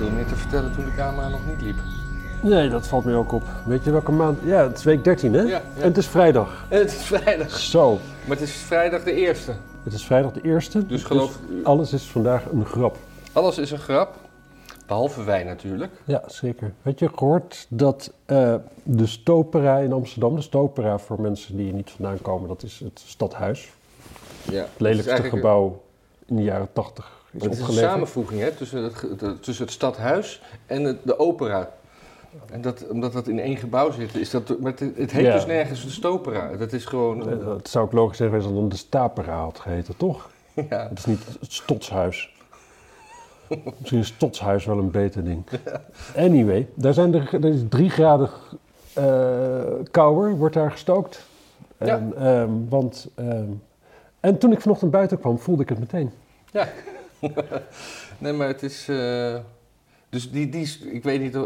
veel meer te vertellen toen de camera nog niet liep. Nee, dat valt mij ook op. Weet je welke maand? Ja, het is week 13, hè? Ja, ja. En het is vrijdag. En het is vrijdag. Zo. Maar het is vrijdag de eerste. Het is vrijdag de eerste. Dus geloof- alles is vandaag een grap. Alles is een grap. Behalve wij natuurlijk. Ja, zeker. Weet je gehoord dat eh, de Stopera in Amsterdam, de Stopera voor mensen die er niet vandaan komen, dat is het stadhuis. Ja. Het lelijkste gebouw in de jaren 80 is Het is een samenvoeging hè, tussen, het, de- tussen het stadhuis en het- de opera. En dat, omdat dat in één gebouw zit, is dat. Maar het, het heet Ja. dus nergens de stopera. Dat is gewoon. Eh, Het zou ook logisch zijn geweest als het dan de Stapera had geheten, toch? ja. Het is niet het Stotshuis. Misschien is Stotshuis wel een beter ding. Anyway, daar zijn er, er is drie graden eh kouder, wordt daar gestookt. En, ehm, want, ehm, en toen ik vanochtend buiten kwam, voelde ik het meteen. Nee, maar het is. eh, dus die, die. is- Ik weet niet.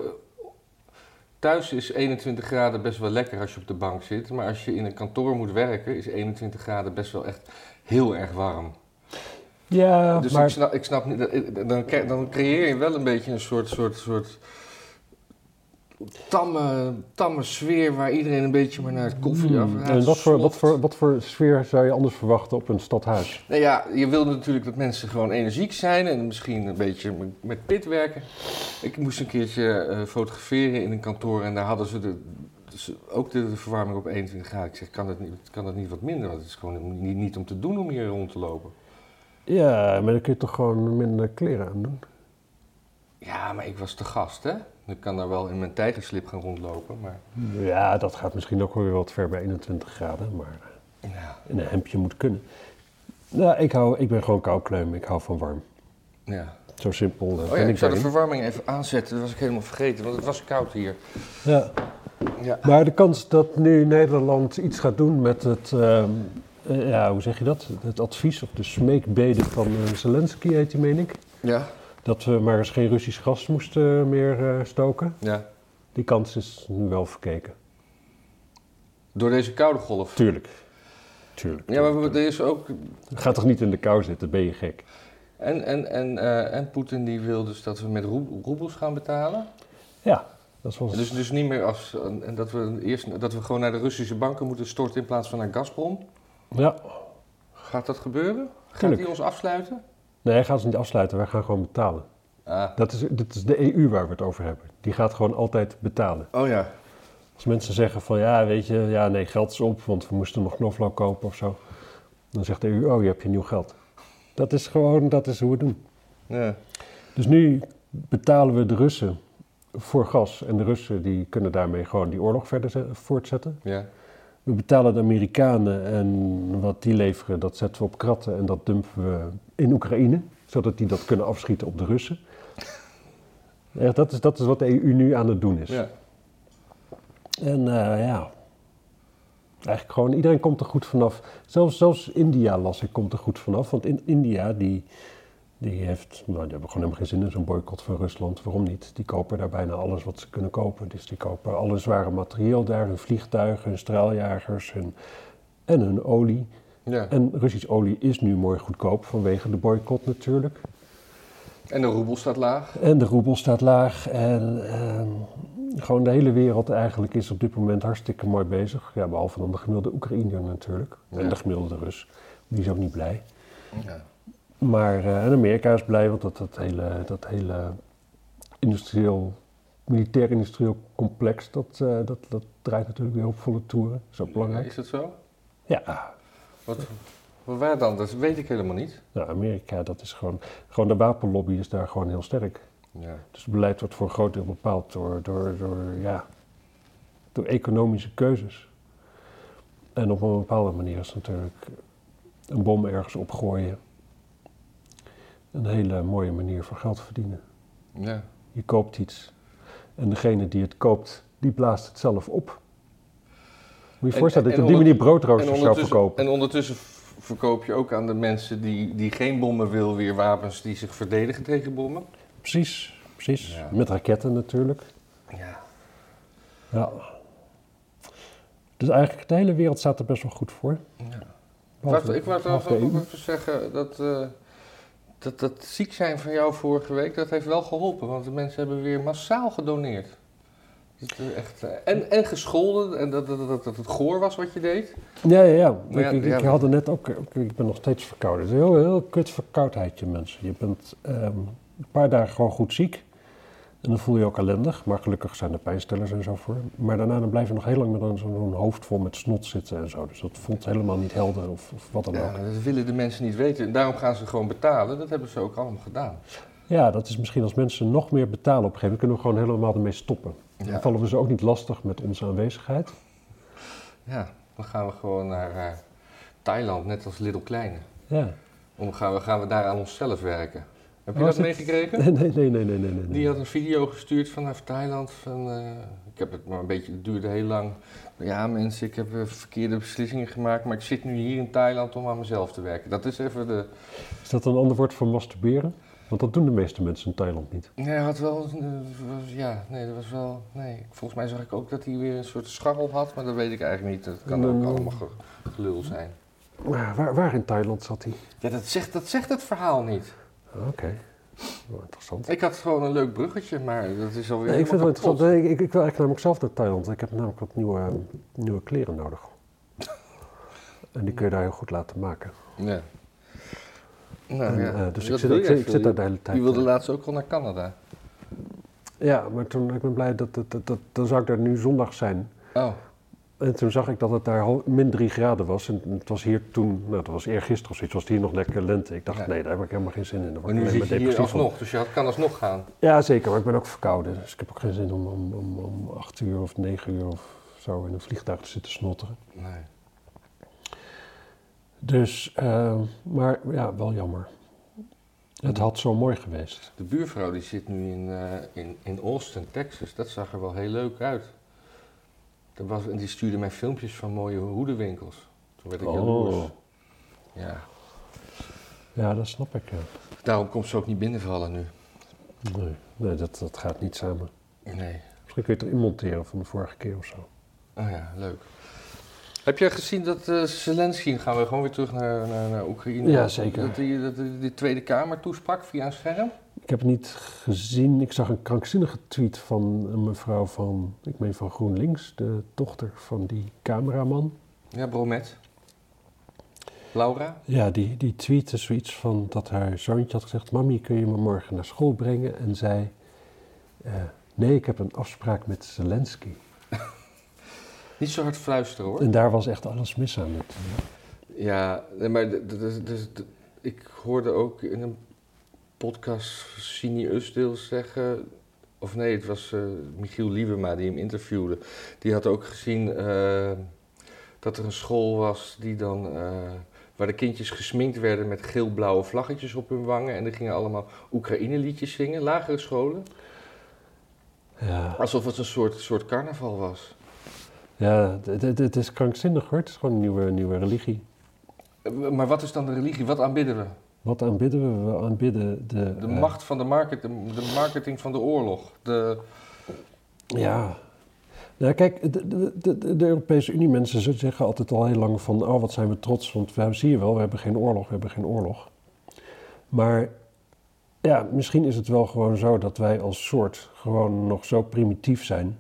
Thuis is 21 graden best wel lekker als je op de bank zit. Maar als je in een kantoor moet werken, is 21 graden best wel echt heel erg warm. Ja, dus maar ik, snap, ik snap niet. Dan, dan creëer je wel een beetje een soort. soort, soort tamme, tamme sfeer waar iedereen een beetje maar naar het koffie af Hmm, en wat voor, wat, voor, wat voor sfeer zou je anders verwachten op een stadhuis? Nou ja, je wil natuurlijk dat mensen gewoon energiek zijn en misschien een beetje met- met pit werken. Ik moest een keertje eh, fotograferen in een kantoor en daar hadden ze de, dus ook de, de verwarming op 21 graden. Ik zeg, kan dat, niet, kan dat niet wat minder? Want het is gewoon niet, niet om te doen om hier rond te lopen. Ja, maar dan kun je toch gewoon minder kleren aan doen. Ja, maar ik was te gast, hè? Ik kan daar wel in mijn tijgerslip gaan rondlopen, maar... Ja, dat gaat misschien ook wel weer wat ver bij 21 graden, maar Ja, in een hemdje moet kunnen. Nou, ik, hou, ik ben gewoon koukleum, ik hou van warm. ja. Zo simpel eh, Oh ja, ik ik zou de verwarming even aanzetten. Dat was ik helemaal vergeten, want het was koud hier. Ja. Ja. Maar de kans dat nu Nederland iets gaat doen met het, ehm, eh, ja, hoe zeg je dat? Het advies of de smeekbede van eh, Zelensky heet die, meen ik. Ja, Dat we maar eens geen Russisch gas moesten meer eh, stoken. ja. Die kans is nu wel verkeken. Door deze koude golf. Tuurlijk. Tuurlijk. Ja, maar er is ook Ga toch niet in de kou zitten, ben je gek. En, en, en, eh, en Poetin die wil dus dat we met roe- roebels gaan betalen. Ja, dat was... Dus, dus niet meer als, en dat we eerst dat we gewoon naar de Russische banken moeten storten in plaats van naar Gazprom. Ja. Gaat dat gebeuren? Gaat hij ons afsluiten? Nee, hij gaat ze niet afsluiten, wij gaan gewoon betalen. Ah. Dat is, dit is de EU waar we het over hebben. Die gaat gewoon altijd betalen. Oh ja. Als mensen zeggen van ja, weet je, ja nee, geld is op, want we moesten nog knoflook kopen of zo. Dan zegt de EU, oh je hebt je nieuw geld. Dat is gewoon, dat is hoe we het doen. ja. Dus nu betalen we de Russen voor gas. En de Russen die kunnen daarmee gewoon die oorlog verder ze- voortzetten. Ja. We betalen de Amerikanen en wat die leveren, dat zetten we op kratten en dat dumpen we in Oekraïne. Zodat die dat kunnen afschieten op de Russen. Echt, dat, is, dat is wat de EU nu aan het doen is. ja. En eh, ja, eigenlijk gewoon iedereen komt er goed vanaf. Zelfs, zelfs India las ik, komt er goed vanaf. Want in India, die, die heeft, nou, die hebben gewoon helemaal geen zin in zo'n boycott van Rusland. Waarom niet? Die kopen daar bijna alles wat ze kunnen kopen. Dus die kopen alle zware materieel daar, hun vliegtuigen, hun straaljagers hun, en hun olie. ja. En Russisch olie is nu mooi goedkoop vanwege de boycott natuurlijk. En de roebel staat laag. En de roebel staat laag. En ehm, gewoon de hele wereld eigenlijk is op dit moment hartstikke mooi bezig. Ja, behalve dan de gemiddelde Oekraïner natuurlijk. En de gemiddelde Rus. Die is ook niet blij. Ja. Maar eh, en Amerika is blij, want dat, dat hele, dat hele industrieel, militair-industrieel complex, dat, eh, dat, dat draait natuurlijk weer op volle toeren. Dat is ook belangrijk. Is dat zo? Ja, Wat, wat waar dan? Dat weet ik helemaal niet. nou, Amerika, dat is gewoon, gewoon de wapenlobby is daar gewoon heel sterk. Ja. Dus het beleid wordt voor een groot deel bepaald door, door, door, ja, door economische keuzes. En op een bepaalde manier is natuurlijk een bom ergens opgooien een hele mooie manier van geld verdienen. Ja. Je koopt iets en degene die het koopt, die blaast het zelf op. Moet je je En- voorstellen en dat je op die manier broodroosters zou verkopen. en ondertussen verkoop je ook aan de mensen die, die geen bommen wil, weer wapens die zich verdedigen tegen bommen. Precies, precies. Ja. Met raketten natuurlijk. Ja. Ja. Dus eigenlijk de hele wereld staat er best wel goed voor. ja. Behalve- ik wou trouwens de ook even zeggen dat, eh, dat, dat ziek zijn van jou vorige week, dat heeft wel geholpen. Want de mensen hebben weer massaal gedoneerd. Echt, eh, en, en gescholden, en dat, dat, dat, dat het goor was wat je deed. Ja, ja, ja. Ik, ik, ja, had er net ook, ook- ik ben nog steeds verkouden. Het is een heel, heel kut verkoudheidje, mensen. Je bent ehm, een paar dagen gewoon goed ziek. En dan voel je je ook ellendig. Maar gelukkig zijn er pijnstillers en zo voor. Maar daarna dan blijf je nog heel lang met een- zo'n hoofd vol met snot zitten en zo. Dus dat voelt helemaal niet helder of, of wat dan ook. Ja, dat willen de mensen niet weten. En daarom gaan ze gewoon betalen. Dat hebben ze ook allemaal gedaan. Ja, dat is misschien als mensen nog meer betalen op een gegeven moment, kunnen we gewoon helemaal ermee stoppen. Dan vallen we ze ook niet lastig met onze aanwezigheid. Ja, dan gaan we gewoon naar eh, Thailand, net als Little Kleine. Ja. Dan gaan we, gaan we daar aan onszelf werken. Heb je Oh, dat dit- meegekregen? Nee, nee, nee, nee, nee. Die had een video gestuurd vanaf Thailand. Van, eh, ik heb het maar een beetje, het duurde heel lang. Ja, mensen, ik heb eh, verkeerde beslissingen gemaakt, maar ik zit nu hier in Thailand om aan mezelf te werken. Dat is even de. Is dat een ander woord voor masturberen? Want dat doen de meeste mensen in Thailand niet. Nee, hij had wel. eh, ja, nee, dat was wel. Nee, volgens mij zag ik ook dat hij weer een soort scharrel had, maar dat weet ik eigenlijk niet. Dat kan ook Mm. allemaal ge- gelul zijn. Maar waar, waar in Thailand zat hij? Ja, dat zegt, dat zegt het verhaal niet. Oké, Wel interessant. Ik had gewoon een leuk bruggetje, maar dat is alweer. Nee, ik vind het wel interessant. Nee, ik, ik, ik wil eigenlijk namelijk zelf naar Thailand. Ik heb namelijk wat nieuwe, nieuwe kleren nodig. En die kun je daar heel goed laten maken. Ja. Nou En, ja, eh, dus ik dat zit, ik, zit daar de hele tijd. Je wilde eh, laatst ook al naar Canada. Ja, maar toen, ik ben blij dat, dat, dat, dat- dan zou ik daar nu zondag zijn. Oh, En toen zag ik dat het daar min 3 graden was. En het was hier toen, nou dat was eergisteren of zoiets, was het hier nog lekker lente. Ik dacht, Ja. nee, daar heb ik helemaal geen zin in. Maar nu zit je hier van. alsnog, dus je had- kan alsnog gaan. Ja, zeker, maar ik ben ook verkouden. Dus ik heb ook geen zin om om, om, om 8 uur of 9 uur of zo in een vliegtuig te zitten snotteren. Nee. Dus, eh, maar ja, wel jammer. Het had zo mooi geweest. De buurvrouw die zit nu in, eh, in, in Austin, Texas. Dat zag er wel heel leuk uit. Dat was, en die stuurde mij filmpjes van mooie hoedenwinkels. Toen werd ik jaloers. Oh, Ja. ja, dat snap ik. Ja. Daarom komt ze ook niet binnenvallen nu. Nee, nee dat, dat gaat niet samen. Nee. Misschien kun je het erin monteren van de vorige keer of zo. Oh ja, leuk. Heb jij gezien dat eh Zelensky, gaan we gewoon weer terug naar, naar, naar Oekraïne. Ja, zeker. Dat hij dat hij de Tweede Kamer toesprak via een scherm? Ik heb het niet gezien. Ik zag een krankzinnige tweet van een mevrouw van, ik meen van GroenLinks, de dochter van die cameraman. Ja, Bromet. Laura? Ja, die, die tweette zoiets van dat haar zoontje had gezegd: Mami, kun je me morgen naar school brengen? En zei: eh, Nee, ik heb een afspraak met Zelensky. Niet zo hard fluisteren hoor. En daar was echt alles mis aan. Met. Ja, maar ik hoorde ook in een podcast Sini Usdeel zeggen... Of nee, het was eh, Michiel Liebema die hem interviewde. Die had ook gezien eh, dat er een school was die dan... eh, waar de kindjes gesminkt werden met geel-blauwe vlaggetjes op hun wangen. En die gingen allemaal Oekraïne-liedjes zingen, lagere scholen. Ja, Alsof het een soort, soort carnaval was. ja het- is krankzinnig hoor. Het is gewoon een nieuwe, nieuwe religie. Maar wat is dan de religie? Wat aanbidden we? Wat aanbidden we? We aanbidden de. De eh, macht van de, market, de, marketing van de oorlog. De, Ja. Nou, kijk, de, de, de, de Europese Unie mensen ze zeggen altijd al heel lang van, oh wat zijn we trots, want we hebben, zie je wel, we hebben geen oorlog, we hebben geen oorlog. Maar ja, misschien is het wel gewoon zo dat wij als soort gewoon nog zo primitief zijn,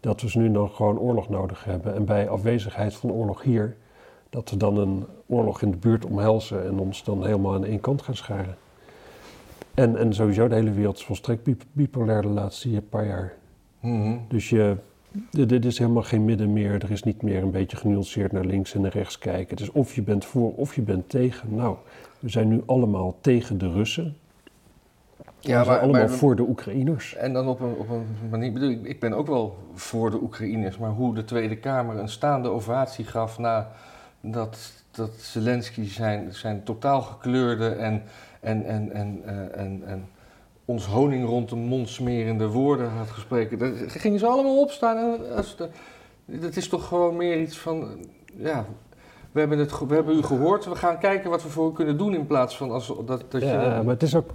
dat we nu nog gewoon oorlog nodig hebben. En bij afwezigheid van oorlog hier, dat we dan een oorlog in de buurt omhelzen en ons dan helemaal aan één kant gaan scharen. En, en sowieso de hele wereld is volstrekt bip- bipolair de laatste paar jaar. Mhm. Dus je, dit is helemaal geen midden meer. Er is niet meer een beetje genuanceerd naar links en naar rechts kijken. Het is of je bent voor of je bent tegen. Nou, we zijn nu allemaal tegen de Russen. Ja, we zijn maar- allemaal maar- voor de Oekraïners. En dan op een, op een manier, bedoel, ik, ik ben ook wel voor de Oekraïners, maar hoe de Tweede Kamer een staande ovatie gaf na dat, dat Zelensky zijn, zijn totaal gekleurde en, en, en, en, eh, en, en ons honing rond de mond smerende woorden had gesproken. Daar gingen ze allemaal opstaan. En als de, dat is toch gewoon meer iets van, ja, we hebben, het, we hebben u gehoord, we gaan kijken wat we voor u kunnen doen in plaats van als, dat, dat je... Ja, maar het is ook,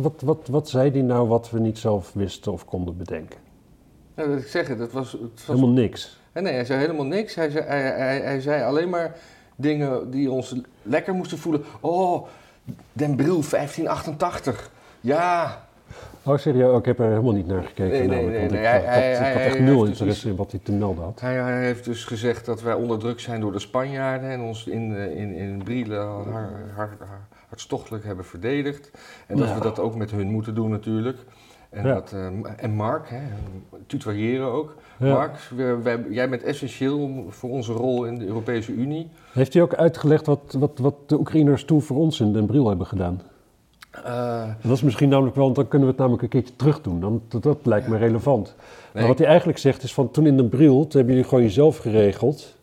wat, wat, wat zei die nou wat we niet zelf wisten of konden bedenken? Ja, dat ik zeg het, het was, het was Helemaal niks. En nee, hij zei helemaal niks. Hij zei, hij, hij, hij zei alleen maar dingen die ons lekker moesten voelen. Oh, Den Bril 1588. Ja, Oh, serieus? Oh, ik heb er helemaal niet naar gekeken. Nee, nee, namelijk, nee, nee, ik, hij- had, hij- ik had hij echt nul dus interesse iets- in wat hij te melden had. hij, hij heeft dus gezegd dat wij onderdrukt zijn door de Spanjaarden en ons in, eh, in, in Brielle har- har- har- hartstochtelijk hebben verdedigd. En dat Ja. we dat ook met hun moeten doen natuurlijk. En, Ja. dat, eh, en Mark, hè, tutoyeren ook. Mark, we- wij- jij bent essentieel voor onze rol in de Europese Unie. Heeft hij ook uitgelegd wat, wat, wat de Oekraïners toen voor ons in Den Bril hebben gedaan? Eh, Dat is misschien namelijk wel, want dan kunnen we het namelijk een keertje terug doen. Dan, dat, dat lijkt me relevant. Maar wat hij eigenlijk zegt is van toen in Den Bril, toen hebben jullie gewoon jezelf geregeld.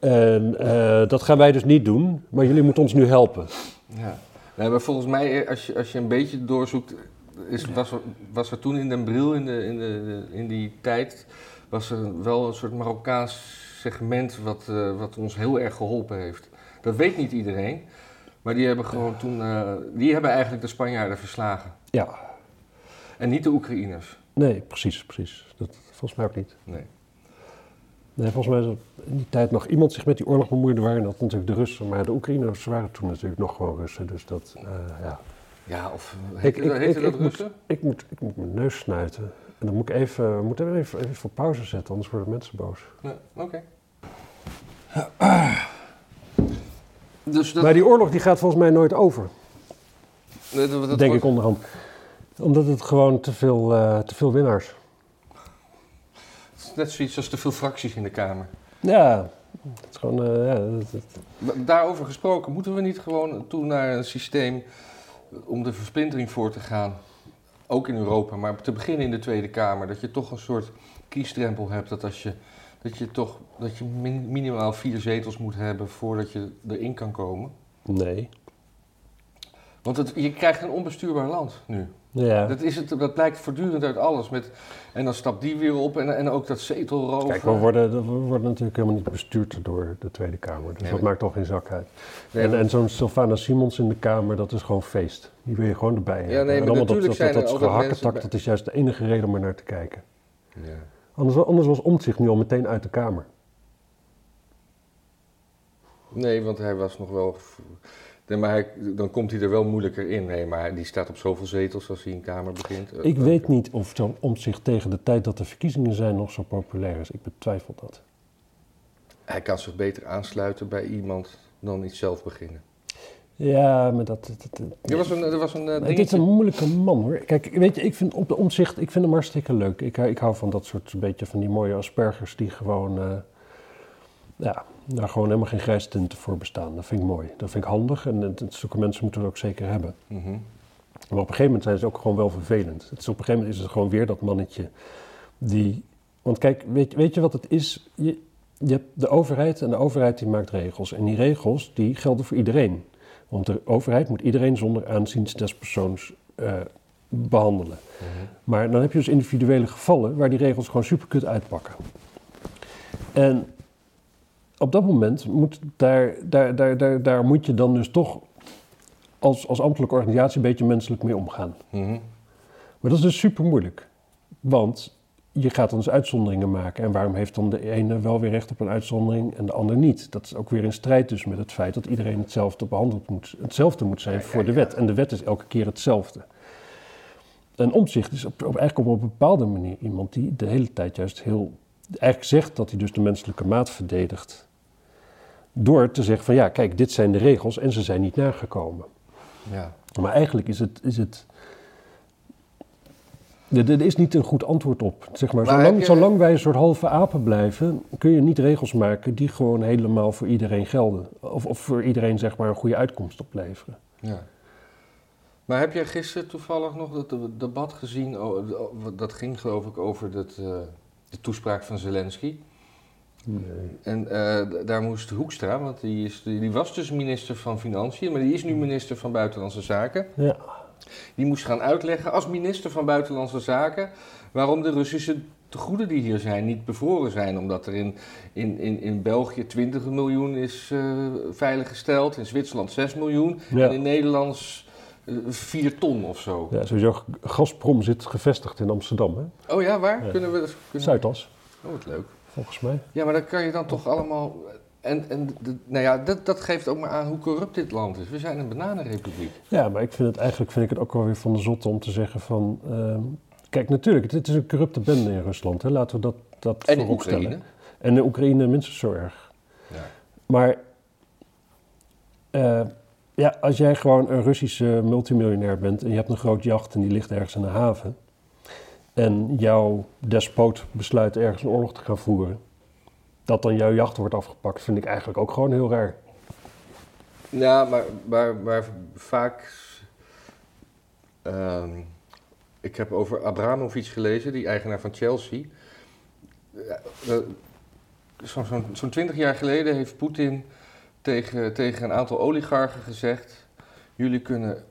En eh, dat gaan wij dus niet doen, maar jullie moeten ons nu helpen. Ja. Nee, maar volgens mij, eh, als je, als je een beetje doorzoekt, is, was, er, was er toen in Den Bril, in, de, in, de, in die tijd, was er wel een soort Marokkaans segment wat, eh, wat ons heel erg geholpen heeft. Dat weet niet iedereen, maar die hebben gewoon toen, eh, die hebben eigenlijk de Spanjaarden verslagen. Ja, En niet de Oekraïners. nee, precies, precies. Dat volgens mij ook niet. Nee. Nee, volgens mij is er in die tijd nog iemand zich met die oorlog bemoeide, waren dat natuurlijk de Russen. Maar de Oekraïners waren toen natuurlijk nog gewoon Russen. Dus dat, eh, ja. Ja, of Ik- heette, ik- dat- ik- ik moet-? Ik moet, ik moet mijn neus snuiten. En dan moet ik even, we moeten even, even voor pauze zetten, anders worden mensen boos. Nee, oké. Dus dat, Maar die oorlog die gaat volgens mij nooit over, dat, dat denk wordt- ik onderhand. Omdat het gewoon te veel, eh, te veel winnaars. het is net zoiets als te veel fracties in de Kamer. Ja, het is gewoon, eh, ja, Daarover gesproken, moeten we niet gewoon toe naar een systeem om de versplintering voor te gaan? Ook in Europa, maar te beginnen in de Tweede Kamer. Dat je toch een soort kiesdrempel hebt. Dat, als je, dat je toch dat je min- minimaal vier zetels moet hebben voordat je erin kan komen. nee. Want het, je krijgt een onbestuurbaar land nu. Ja. Dat, is het, dat blijkt voortdurend uit alles. Met, en dan stapt die weer op en, en ook dat zetelroof. Kijk, we worden, we worden natuurlijk helemaal niet bestuurd door de Tweede Kamer. Dus Nee, dat maakt toch geen zak uit. Nee, en en zo'n Sylvana Simons in de Kamer, dat is gewoon feest. Die wil je gewoon erbij hebben. nee, maar en allemaal dat, natuurlijk dat, dat, dat gehakketak, bij- dat is juist de enige reden om er naar te kijken. Ja. Anders, anders was Omtzigt nu al meteen uit de Kamer. Nee, want hij was nog wel. Nee, maar hij, dan komt hij er wel moeilijker in. Nee, maar die staat op zoveel zetels als hij in Kamer begint. Eh, Ik weet niet of zo'n Omtzigt tegen de tijd dat de verkiezingen zijn nog zo populair is. Ik betwijfel dat. Hij kan zich beter aansluiten bij iemand dan iets zelf beginnen. Ja, maar dat... dat, dat- Er was een, er was een eh, dit is een moeilijke man hoor. Kijk, weet je, ik vind op de omzicht, ik vind hem hartstikke leuk. Ik, ik hou van dat soort, een beetje van die mooie aspergers die gewoon, eh, ja, daar gewoon helemaal geen grijstinten voor bestaan. Dat vind ik mooi. Dat vind ik handig en het- zulke mensen moeten we ook zeker hebben. Mhm. Maar op een gegeven moment zijn ze ook gewoon wel vervelend. Het is, op een gegeven moment is het gewoon weer dat mannetje die... Want kijk, weet, weet je wat het is? Je, je hebt de overheid en de overheid die maakt regels. En die regels die gelden voor iedereen. Want de overheid moet iedereen zonder aanzien des persoons eh, behandelen. Mhm. Maar dan heb je dus individuele gevallen waar die regels gewoon superkut uitpakken. En op dat moment moet daar, daar, daar, daar, daar moet je dan dus toch als, als ambtelijke organisatie een beetje menselijk mee omgaan. Mhm. Maar dat is dus super moeilijk. Want je gaat dan dus uitzonderingen maken. En waarom heeft dan de ene wel weer recht op een uitzondering en de ander niet? Dat is ook weer in strijd dus met het feit dat iedereen hetzelfde behandeld moet, hetzelfde moet zijn voor de wet. En de wet is elke keer hetzelfde. En omzicht is op, op, eigenlijk op een bepaalde manier iemand die de hele tijd juist heel... Eigenlijk zegt dat hij dus de menselijke maat verdedigt. Door te zeggen van ja, kijk, dit zijn de regels en ze zijn niet nagekomen. Ja. Maar eigenlijk is het. Is het er, is niet een goed antwoord op. Zeg maar, Maar zolang, heb je- zolang wij een soort halve apen blijven, kun je niet regels maken die gewoon helemaal voor iedereen gelden. Of, of voor iedereen zeg maar een goede uitkomst opleveren. ja. Maar heb jij gisteren toevallig nog dat de- debat gezien? Oh, dat ging geloof ik over dat, eh, de toespraak van Zelensky. En eh, daar moest Hoekstra, want die, is, die, was dus minister van Financiën, maar die is nu minister van Buitenlandse Zaken. Ja, Die moest gaan uitleggen als minister van Buitenlandse Zaken waarom de Russische tegoeden die hier zijn niet bevroren zijn. Omdat er in, in, in, in België 20 miljoen is eh, veiliggesteld, in Zwitserland 6 miljoen Ja. en in Nederland 4 ton of zo. ja sowieso. Gazprom zit gevestigd in Amsterdam, hè? Oh ja, waar? Ja. Kunnen we... Kunnen... Zuidas, Oh, wat leuk. volgens mij. Ja, maar dan kan je dan toch allemaal... En, en de- nou ja, dat, dat geeft ook maar aan hoe corrupt dit land is. We zijn een bananenrepubliek. Ja, maar ik vind het eigenlijk vind ik het ook wel weer van de zotte om te zeggen van... ehm, kijk, natuurlijk, het is een corrupte bende in Rusland. Hè? Laten we dat, dat En in vooropstellen. Oekraïne. En in Oekraïne minstens zo erg. Ja. Maar eh, ja, als jij gewoon een Russische multimiljonair bent en je hebt een groot jacht en die ligt ergens in de haven. En jouw despoot besluit ergens een oorlog te gaan voeren. Dat dan jouw jacht wordt afgepakt, vind ik eigenlijk ook gewoon heel raar. Ja, maar, maar, maar vaak. ehm, ik heb over Abramovic gelezen, die eigenaar van Chelsea. Zo'n zo'n zo'n 20 jaar geleden heeft Poetin tegen, tegen een aantal oligarchen gezegd: Jullie kunnen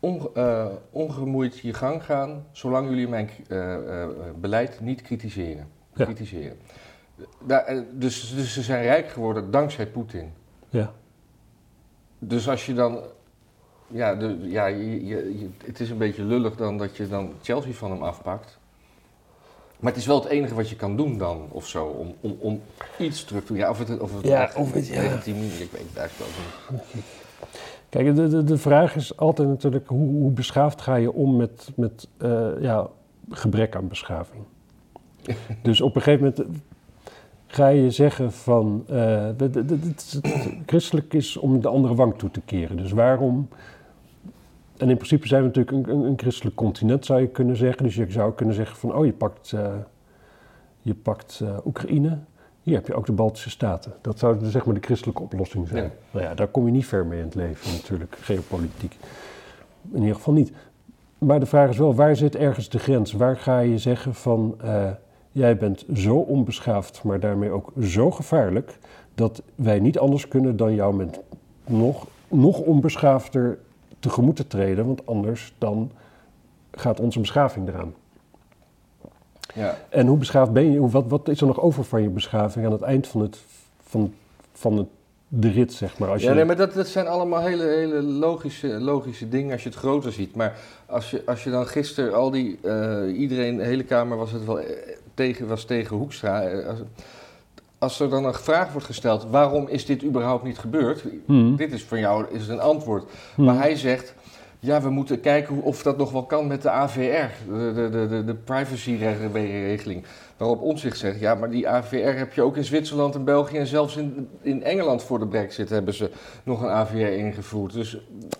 onge- eh, ongemoeid je gang gaan, zolang jullie mijn eh, eh, beleid niet kritiseren. Ja. kritiseren. Daar, dus, dus ze zijn rijk geworden dankzij Poetin. Ja, Dus als je dan. Ja, de, ja je- je- het is een beetje lullig dan dat je dan Chelsea van hem afpakt. Maar het is wel het enige wat je kan doen dan, of zo, om, om, om iets terug te doen. Ja, of het, of het Ja, of het- ja. ik weet het eigenlijk ook niet. Kijk, de, de, de vraag is altijd natuurlijk hoe, hoe beschaafd ga je om met, met eh, ja, gebrek aan beschaving. dus op een gegeven moment eh, ga je zeggen van, eh, de- de- de- het, het- christelijk is om de andere wang toe te keren. Dus waarom, en in principe zijn we natuurlijk een, een, een christelijk continent zou je kunnen zeggen. Dus je zou kunnen zeggen van, oh je pakt, eh, je pakt eh, Oekraïne, hier heb je ook de Baltische Staten. Dat zou dus zeg maar de christelijke oplossing zijn. Ja. Nou ja, daar kom je niet ver mee in het leven natuurlijk, geopolitiek. In ieder geval niet. Maar de vraag is wel, waar zit ergens de grens? Waar ga je zeggen van, eh, jij bent zo onbeschaafd, maar daarmee ook zo gevaarlijk, dat wij niet anders kunnen dan jou met nog, nog onbeschaafder tegemoet te treden, want anders dan gaat onze beschaving eraan. Ja. En hoe beschaafd ben je? Hoe- Wat, wat is er nog over van je beschaving aan het eind van, het, van, van het, de rit, zeg maar? Als je, Ja, nee, maar dat, dat zijn allemaal hele, hele logische, logische dingen als je het groter ziet. Maar als je, als je dan gisteren al die, eh, iedereen, de hele Kamer was het wel eh, tegen, was tegen Hoekstra. Eh, Als, als er dan een vraag wordt gesteld, waarom is dit überhaupt niet gebeurd? Hmm. Dit is van jou is een antwoord. Hmm. Maar hij zegt, ja, we moeten kijken of dat nog wel kan met de AVR, de, de, de, de, de privacyregeling. Waarop Omtzigt zegt, ja, maar die AVR heb je ook in Zwitserland en België en zelfs in, in Engeland voor de brexit hebben ze nog een AVR ingevoerd. Dus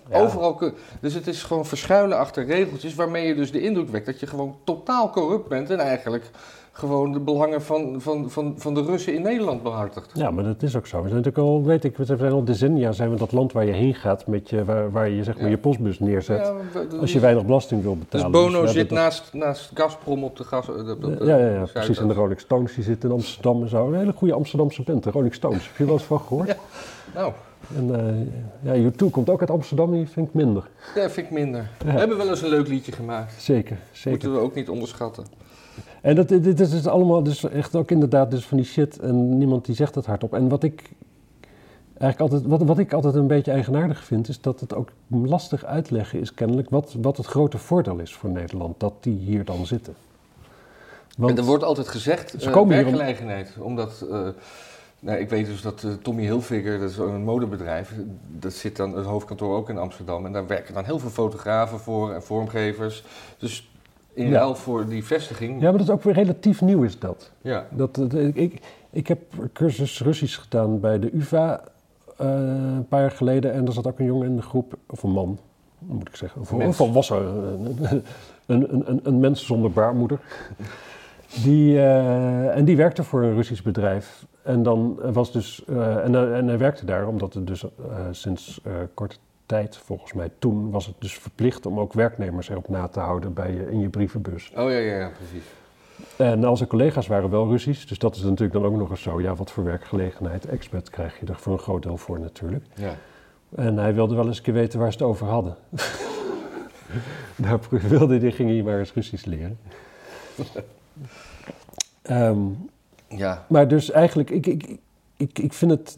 Ja. overal, kun- dus het is gewoon verschuilen achter regeltjes waarmee je dus de indruk wekt dat je gewoon totaal corrupt bent en eigenlijk gewoon de belangen van, van, van, van de Russen in Nederland behartigt. Ja, maar dat is ook zo. We zijn natuurlijk al, weet ik, we zijn al decennia zijn we dat land waar je heen gaat, met je, waar, waar je zeg maar Ja. je postbus neerzet. Ja, we- Als je weinig belasting wil Dus betalen. Bono we hebben zit dat- naast, naast Gazprom op de gas. op de- op de Ja, ja, ja. En de Rolling Stones die zitten in Amsterdam en zo. Een hele goede Amsterdamse band, de Rolling Stones. Heb je wel eens van gehoord? Ja. Nou, En eh ja, U2 komt ook uit Amsterdam, die vind ik minder. dat vind ik minder. Ja. We hebben wel eens een leuk liedje gemaakt. Zeker, zeker. Moeten we ook niet onderschatten. En dat, dit, dit is dus allemaal dus echt ook inderdaad dus van die shit en niemand die zegt het hardop. En wat ik eigenlijk altijd, wat, wat ik altijd een beetje eigenaardig vind, is dat het ook lastig uitleggen is kennelijk wat, wat het grote voordeel is voor Nederland, dat die hier dan zitten. Want, En er wordt altijd gezegd, Ze eh, komen om- werkgelegenheid. Omdat, eh, nou, ik weet dus dat eh, Tommy Hilfiger, dat is een modebedrijf, dat zit dan het hoofdkantoor ook in Amsterdam. En daar werken dan heel veel fotografen voor en vormgevers. Dus in Ja. ruil voor die vestiging, ja, maar dat is ook weer relatief nieuw is dat. ja. dat, dat- ik, ik, heb cursus Russisch gedaan bij de UvA een paar jaar geleden en er zat ook een jongen in de groep, of een man, moet ik zeggen, of volwassen, een, een, een, een, een mens zonder baarmoeder. Die, eh, en die werkte voor een Russisch bedrijf. En dan was dus, eh, en, hij- en hij werkte daar omdat het dus eh, sinds eh, korte tijd, volgens mij toen, was het dus verplicht om ook werknemers erop na te houden bij je, in je brievenbus. Oh ja, ja, ja, precies. En al zijn collega's waren wel Russisch, dus dat is natuurlijk dan ook nog eens zo. Ja, wat voor werkgelegenheid, expat krijg je er voor een groot deel voor natuurlijk. Ja. En hij wilde wel eens een keer weten waar ze het over hadden. Daar wilde hij, ging hij maar eens Russisch leren. Ehm, ja. maar dus eigenlijk, ik, ik, ik, ik vind het...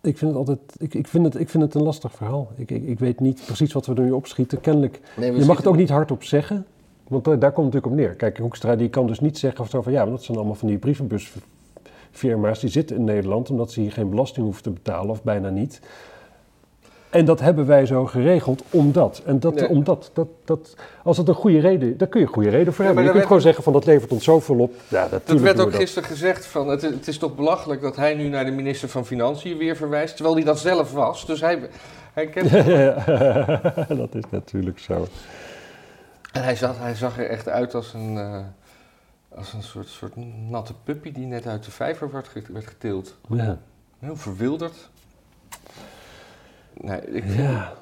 Ik vind het altijd, ik, ik, vind het, ik vind het een lastig verhaal. Ik, ik, ik weet niet precies wat we er nu opschieten. Kennelijk Nee, je mag het ook niet hardop zeggen, want eh, daar komt het natuurlijk op neer. Kijk, Hoekstra die kan dus niet zeggen of zo van ja, dat zijn allemaal van die firma's die zitten in Nederland omdat ze hier geen belasting hoeven te betalen of bijna niet. En dat hebben wij zo geregeld omdat. En dat, Nee. omdat dat, dat, als het een goede reden daar kun je een goede reden voor Ja, hebben. maar Je kunt werd- gewoon zeggen van dat levert ons zoveel op. Ja, Dat werd ook gisteren gezegd van, het, het is toch belachelijk dat hij nu naar de minister van Financiën weer verwijst, terwijl hij dat zelf was. Dus hij, hij kent... Dat is natuurlijk zo. En hij zag, hij zag er echt uit als een, eh, als een soort, soort natte puppy die net uit de vijver werd, werd getild. Ja. Heel verwilderd. Nee, ik ja.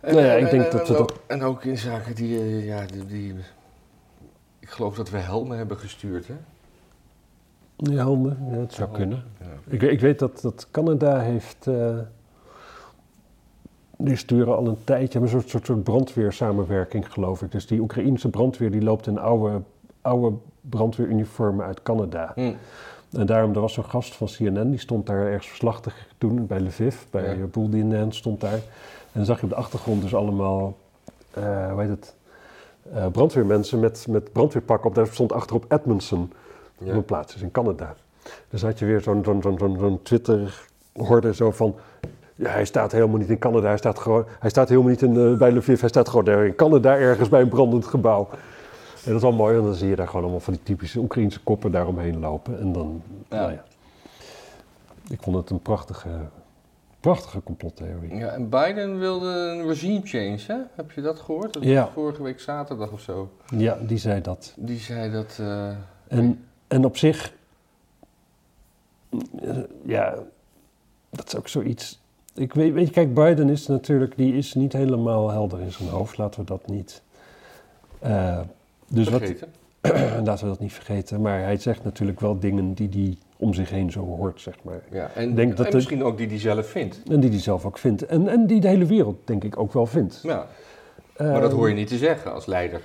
En, Nou ja, ik en- denk en- dat we ook, dat- En ook in zaken die, eh, ja, die, die... Ik geloof dat we helmen hebben gestuurd, hè? Ja. Ja, het zou kunnen. Ja. Ik, ik weet dat, dat Canada heeft. eh, die sturen al een tijdje, een soort, soort, soort brandweersamenwerking, geloof ik. Dus die Oekraïense brandweer die loopt in oude, oude brandweeruniformen uit Canada. Hm. En daarom, er was zo'n gast van CNN, die stond daar ergens verslag te doen bij Lviv, bij Ja. Boeldinen stond daar. En dan zag je op de achtergrond dus allemaal, eh hoe heet het, eh, brandweermensen met, met brandweerpakken op. Daar stond achterop Edmondson, Ja. op een plaats is in Canada. Dus had je weer zo'n zo'n zo'n zo'n zo'n Twitter-horde zo van... Ja, hij staat helemaal niet in Canada, hij staat, gewoon, hij staat helemaal niet in, eh, bij Lviv, hij staat gewoon daar in Canada ergens bij een brandend gebouw. En dat is wel mooi, want dan zie je daar gewoon allemaal van die typische Oekraïnse koppen daaromheen lopen. En dan, Ja. nou ja. Ik vond het een prachtige, prachtige complottheorie. Ja, en Biden wilde een regime change, hè? Heb je dat gehoord? Dat Ja. Vorige week zaterdag of zo. Ja, die zei dat. Die zei dat... eh, En, en op zich, eh, ja, dat is ook zoiets. Ik weet, weet je, kijk, Biden is natuurlijk, die is niet helemaal helder in zijn hoofd, laten we dat niet. eh, dus wat, vergeten. laten we dat niet vergeten. Maar hij zegt natuurlijk wel dingen die hij om zich heen zo hoort, zeg maar. Ja, en, denk dat en de- misschien ook die die zelf vindt. En die hij zelf ook vindt. En, en die de hele wereld, denk ik, ook wel vindt. Ja, maar dat Eh, hoor je niet te zeggen als leider.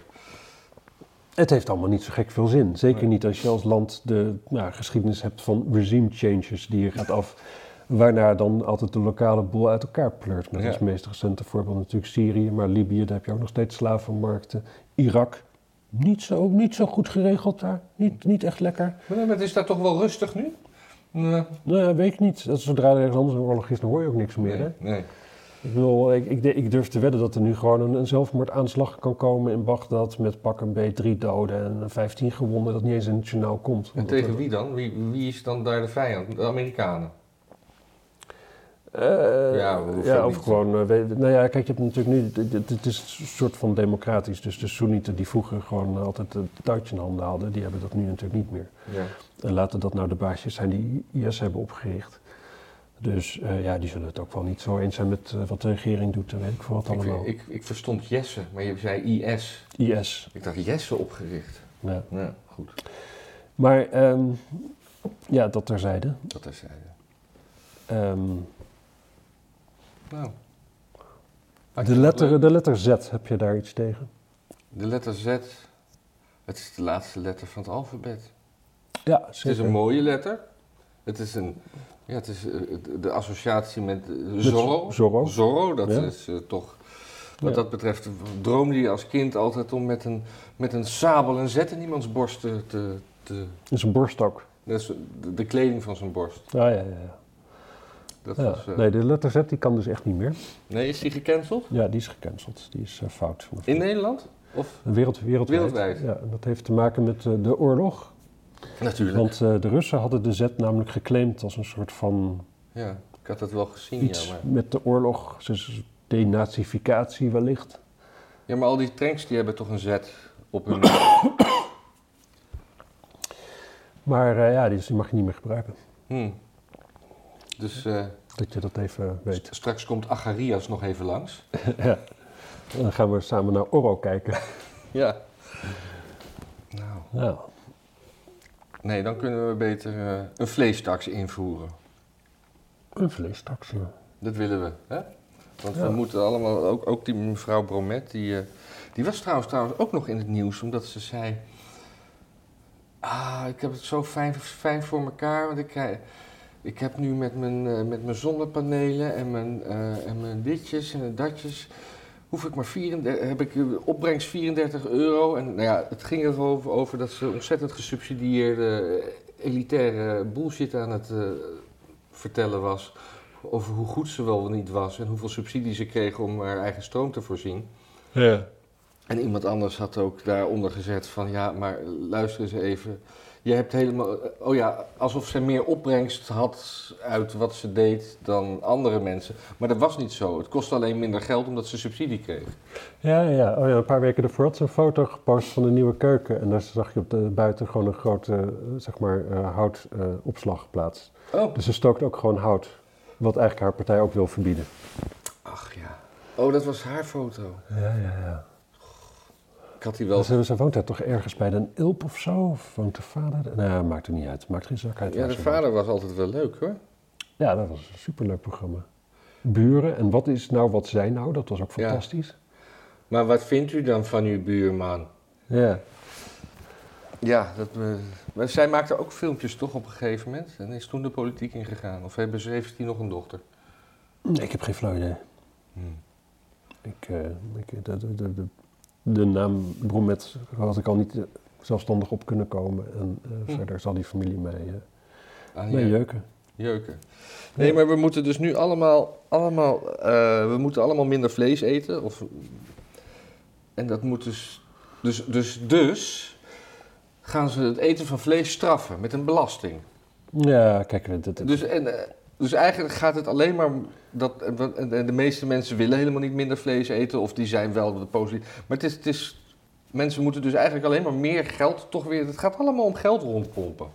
Het heeft allemaal niet zo gek veel zin. Zeker Nee. niet als je als land de nou, geschiedenis hebt van regime changes die je gaat af. Waarna dan altijd de lokale boel uit elkaar pleurt. Met Ja. als meest recente voorbeeld natuurlijk Syrië, maar Libië, daar heb je ook nog steeds slavenmarkten. Irak, niet zo, niet zo goed geregeld daar. Niet, niet echt lekker. Maar het is daar toch wel rustig nu? Nee. Nou ja, weet ik niet. Dat Zodra er ergens anders een oorlog is, dan hoor je ook niks meer. Hè? Nee, nee. Ik, bedoel, ik, ik, ik durf te wedden dat er nu gewoon een, een zelfmoordaanslag kan komen in Bagdad met pak een B drie doden en 15 gewonden dat niet eens in het journaal komt. En tegen er- wie dan? Wie, wie is dan daar de vijand? De Amerikanen. Eh, Ja, of gewoon, eh, weet- nou ja, kijk, je hebt natuurlijk nu, het- is een soort van democratisch, dus de Soenieten die vroeger gewoon altijd het touwtje in handen hadden, die hebben dat nu natuurlijk niet meer. Ja. En laten dat nou de baasjes zijn die IS hebben opgericht. Dus eh, ja, die zullen het ook wel niet zo eens zijn met eh, wat de regering doet, en weet ik veel wat Ik, allemaal. ik, ik verstond Jesse, maar je zei IS. IS, Ik dacht Jesse opgericht. ja. Ja, goed. Maar ehm, ja, dat terzijde. Dat is hij. Nou. de, letter, de letter Z, heb je daar iets tegen? De letter Z. Het is de laatste letter van het alfabet. Ja, Het zeker. is een mooie letter. Het is een. Ja, het is eh, de associatie met eh, Zorro. Zorro. Zorro, dat Ja. is eh, toch. Wat Ja. dat betreft droomde je als kind altijd om met een, met een sabel een zet in iemands borst te. te, te Het is een borststok. dat is de, de kleding van zijn borst. Ah, ja, ja, ja. Dat ja. was, eh, Nee, de letter Z die kan dus echt niet meer. nee, is die gecanceld? Ja, die is gecanceld. Die is eh, fout. In Nederland? Of? Wereld, wereldwijd. Wereldwijd. Ja, dat heeft te maken met eh, de oorlog. Natuurlijk. Want de Russen hadden de Z namelijk geclaimd als een soort van Ja, ik had dat wel gezien, iets ja. Maar, met de oorlog. Dus denazificatie wellicht. ja, maar al die tanks die hebben toch een Z op hun. Maar ja, die, die mag je niet meer gebruiken. Hmm. Dus eh, Dat je dat even weet. straks komt Agarias nog even langs. ja. Dan gaan we samen naar Oro kijken. Ja. Nou, Ja. nee, dan kunnen we beter eh, een vleestaks invoeren. Een vleestaks, ja. Dat willen we, hè? Want Ja. we moeten allemaal, ook, ook die mevrouw Bromet, die, eh, die was trouwens, trouwens ook nog in het nieuws, omdat ze zei... Ah, ik heb het zo fijn, fijn voor elkaar, want ik, krijg- ik heb nu met mijn, eh, met mijn zonnepanelen en mijn, eh, en mijn ditjes en datjes... Hoef ik maar 34, heb ik eh, opbrengst 34 euro. En nou ja, het ging erover over dat ze ontzettend gesubsidieerde elitaire bullshit aan het vertellen was. Over hoe goed ze wel niet was en hoeveel subsidie ze kregen om haar eigen stroom te voorzien. Ja. En iemand anders had ook daaronder gezet van ja, maar luister eens even. Je hebt helemaal, oh ja, alsof zij meer opbrengst had uit wat ze deed dan andere mensen. Maar dat was niet zo. Het kostte alleen minder geld omdat ze subsidie kreeg. Ja, ja. Oh ja, een paar weken ervoor had ze een foto gepost van een nieuwe keuken. En daar zag je op de buiten gewoon een grote, eh, zeg maar, eh, houtopslag geplaatst. Oh. Dus ze stookt ook gewoon hout. Wat eigenlijk haar partij ook wil verbieden. Ach ja. Oh, dat was haar foto. Ja, ja, ja. Ik had die wel. Ze, ze woont daar toch ergens bij een Ilp of zo? Of woont de vader? Nou, maakt er niet uit. Maakt geen zak uit. Ja, de vader was altijd wel leuk hoor. Ja, dat was een superleuk programma. Buren. En wat is nou wat zij nou? Dat was ook Ja. fantastisch. Maar wat vindt u dan van uw buurman? Ja. Ja, dat, eh, maar zij maakte ook filmpjes toch op een gegeven moment. En is toen de politiek ingegaan. Of hebben ze, heeft hij nog een dochter? Nee, ik heb geen flauw idee. Hmm. Ik, eh, ik, de, de, de, de, naam Bromet had ik al niet eh, zelfstandig op kunnen komen. En eh, Hm. verder zal die familie mij, eh Ah, mij ja. jeuken. Jeuken. Nee, maar we moeten dus nu allemaal, allemaal we moeten allemaal minder vlees eten. Of, en dat moet dus, dus, dus, dus gaan ze het eten van vlees straffen met een belasting. Ja, kijk, dat, dat, Dus, en, dus eigenlijk gaat het alleen maar, dat, en de meeste mensen willen helemaal niet minder vlees eten. Of die zijn wel de positief. Maar het is, het is, mensen moeten dus eigenlijk alleen maar meer geld toch weer, het gaat allemaal om geld rondpompen.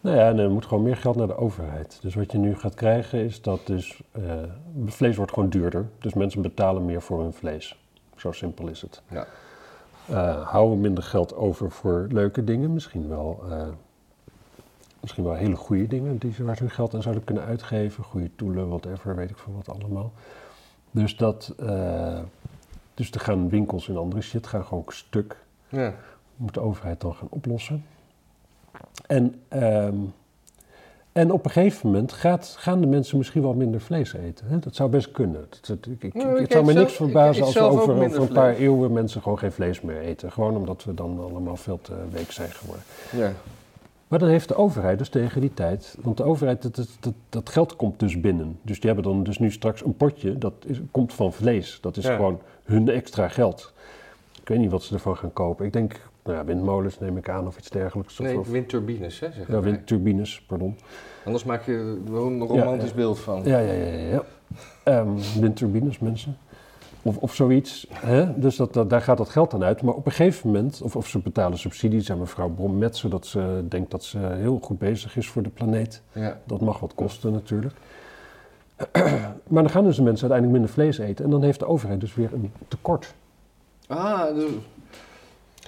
Nou ja, en er moet gewoon meer geld naar de overheid. Dus wat je nu gaat krijgen is dat dus, eh, vlees wordt gewoon duurder. Dus mensen betalen meer voor hun vlees. Zo simpel is het. Ja. Eh, houden we minder geld over voor leuke dingen. Misschien wel, eh, misschien wel hele goede dingen die ze, waar ze hun geld aan zouden kunnen uitgeven. Goede toelen, whatever, weet ik veel wat allemaal. Dus dat, eh, dus er gaan winkels en andere shit gaan gewoon stuk Ja. moet de overheid dan gaan oplossen. En, ehm, en op een gegeven moment gaat, gaan de mensen misschien wel minder vlees eten. Hè? Dat zou best kunnen. Dat, dat- ik, ik, Nou, ik het zou me niks zelf- verbazen als we over, een paar eeuwen mensen gewoon geen vlees meer eten. Gewoon omdat we dan allemaal veel te week zijn geworden. ja. Maar dan heeft de overheid dus tegen die tijd, want de overheid, dat, dat, dat, geld komt dus binnen. Dus die hebben dan dus nu straks een potje, dat is, komt van vlees. Dat is Ja. gewoon hun extra geld. Ik weet niet wat ze ervan gaan kopen. Ik denk, nou ja, windmolens neem ik aan of iets dergelijks. Of, Nee, windturbines, hè, ja, windturbines, pardon. Anders maak je er een romantisch ja. beeld van. Ja, ja, ja, ja. ja. Ehm, windturbines, mensen. Of, of zoiets. Hè? Dus dat, dat, daar gaat dat geld aan uit. Maar op een gegeven moment, of, of ze betalen subsidies aan mevrouw Brom zodat ze denkt dat ze heel goed bezig is voor de planeet. Ja. Dat mag wat kosten natuurlijk. Maar dan gaan dus de mensen uiteindelijk minder vlees eten. En dan heeft de overheid dus weer een tekort. Ah, dus-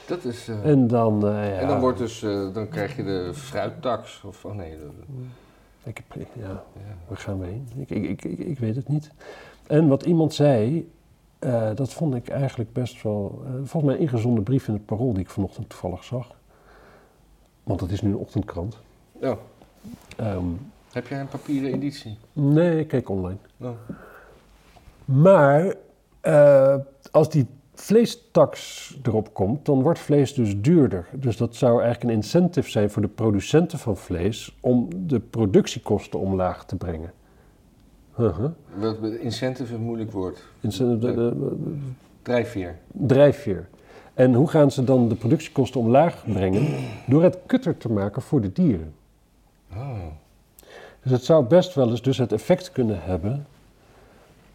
dat is... eh, En dan, eh, ja, En dan, wordt dus, eh, dan krijg je de fruittax. Of, oh nee, de- Ik heb, ja, ja. waar gaan we heen? Ik, ik, ik, ik weet het niet. En wat iemand zei, eh, dat vond ik eigenlijk best wel... eh, volgens mij een ingezonden brief in het Parool die ik vanochtend toevallig zag. Want het is nu een ochtendkrant. Oh, Ehm, heb jij een papieren editie? nee, ik keek online. Oh. Maar eh, als die vleestaks erop komt, dan wordt vlees dus duurder. Dus dat zou eigenlijk een incentive zijn voor de producenten van vlees om de productiekosten omlaag te brengen. Uh-huh. Wat incentive een moeilijk woord. Incentive, Drijfveer. drijfveer. En hoe gaan ze dan de productiekosten omlaag brengen? Door het kutter te maken voor de dieren. Oh. Dus het zou best wel eens dus het effect kunnen hebben.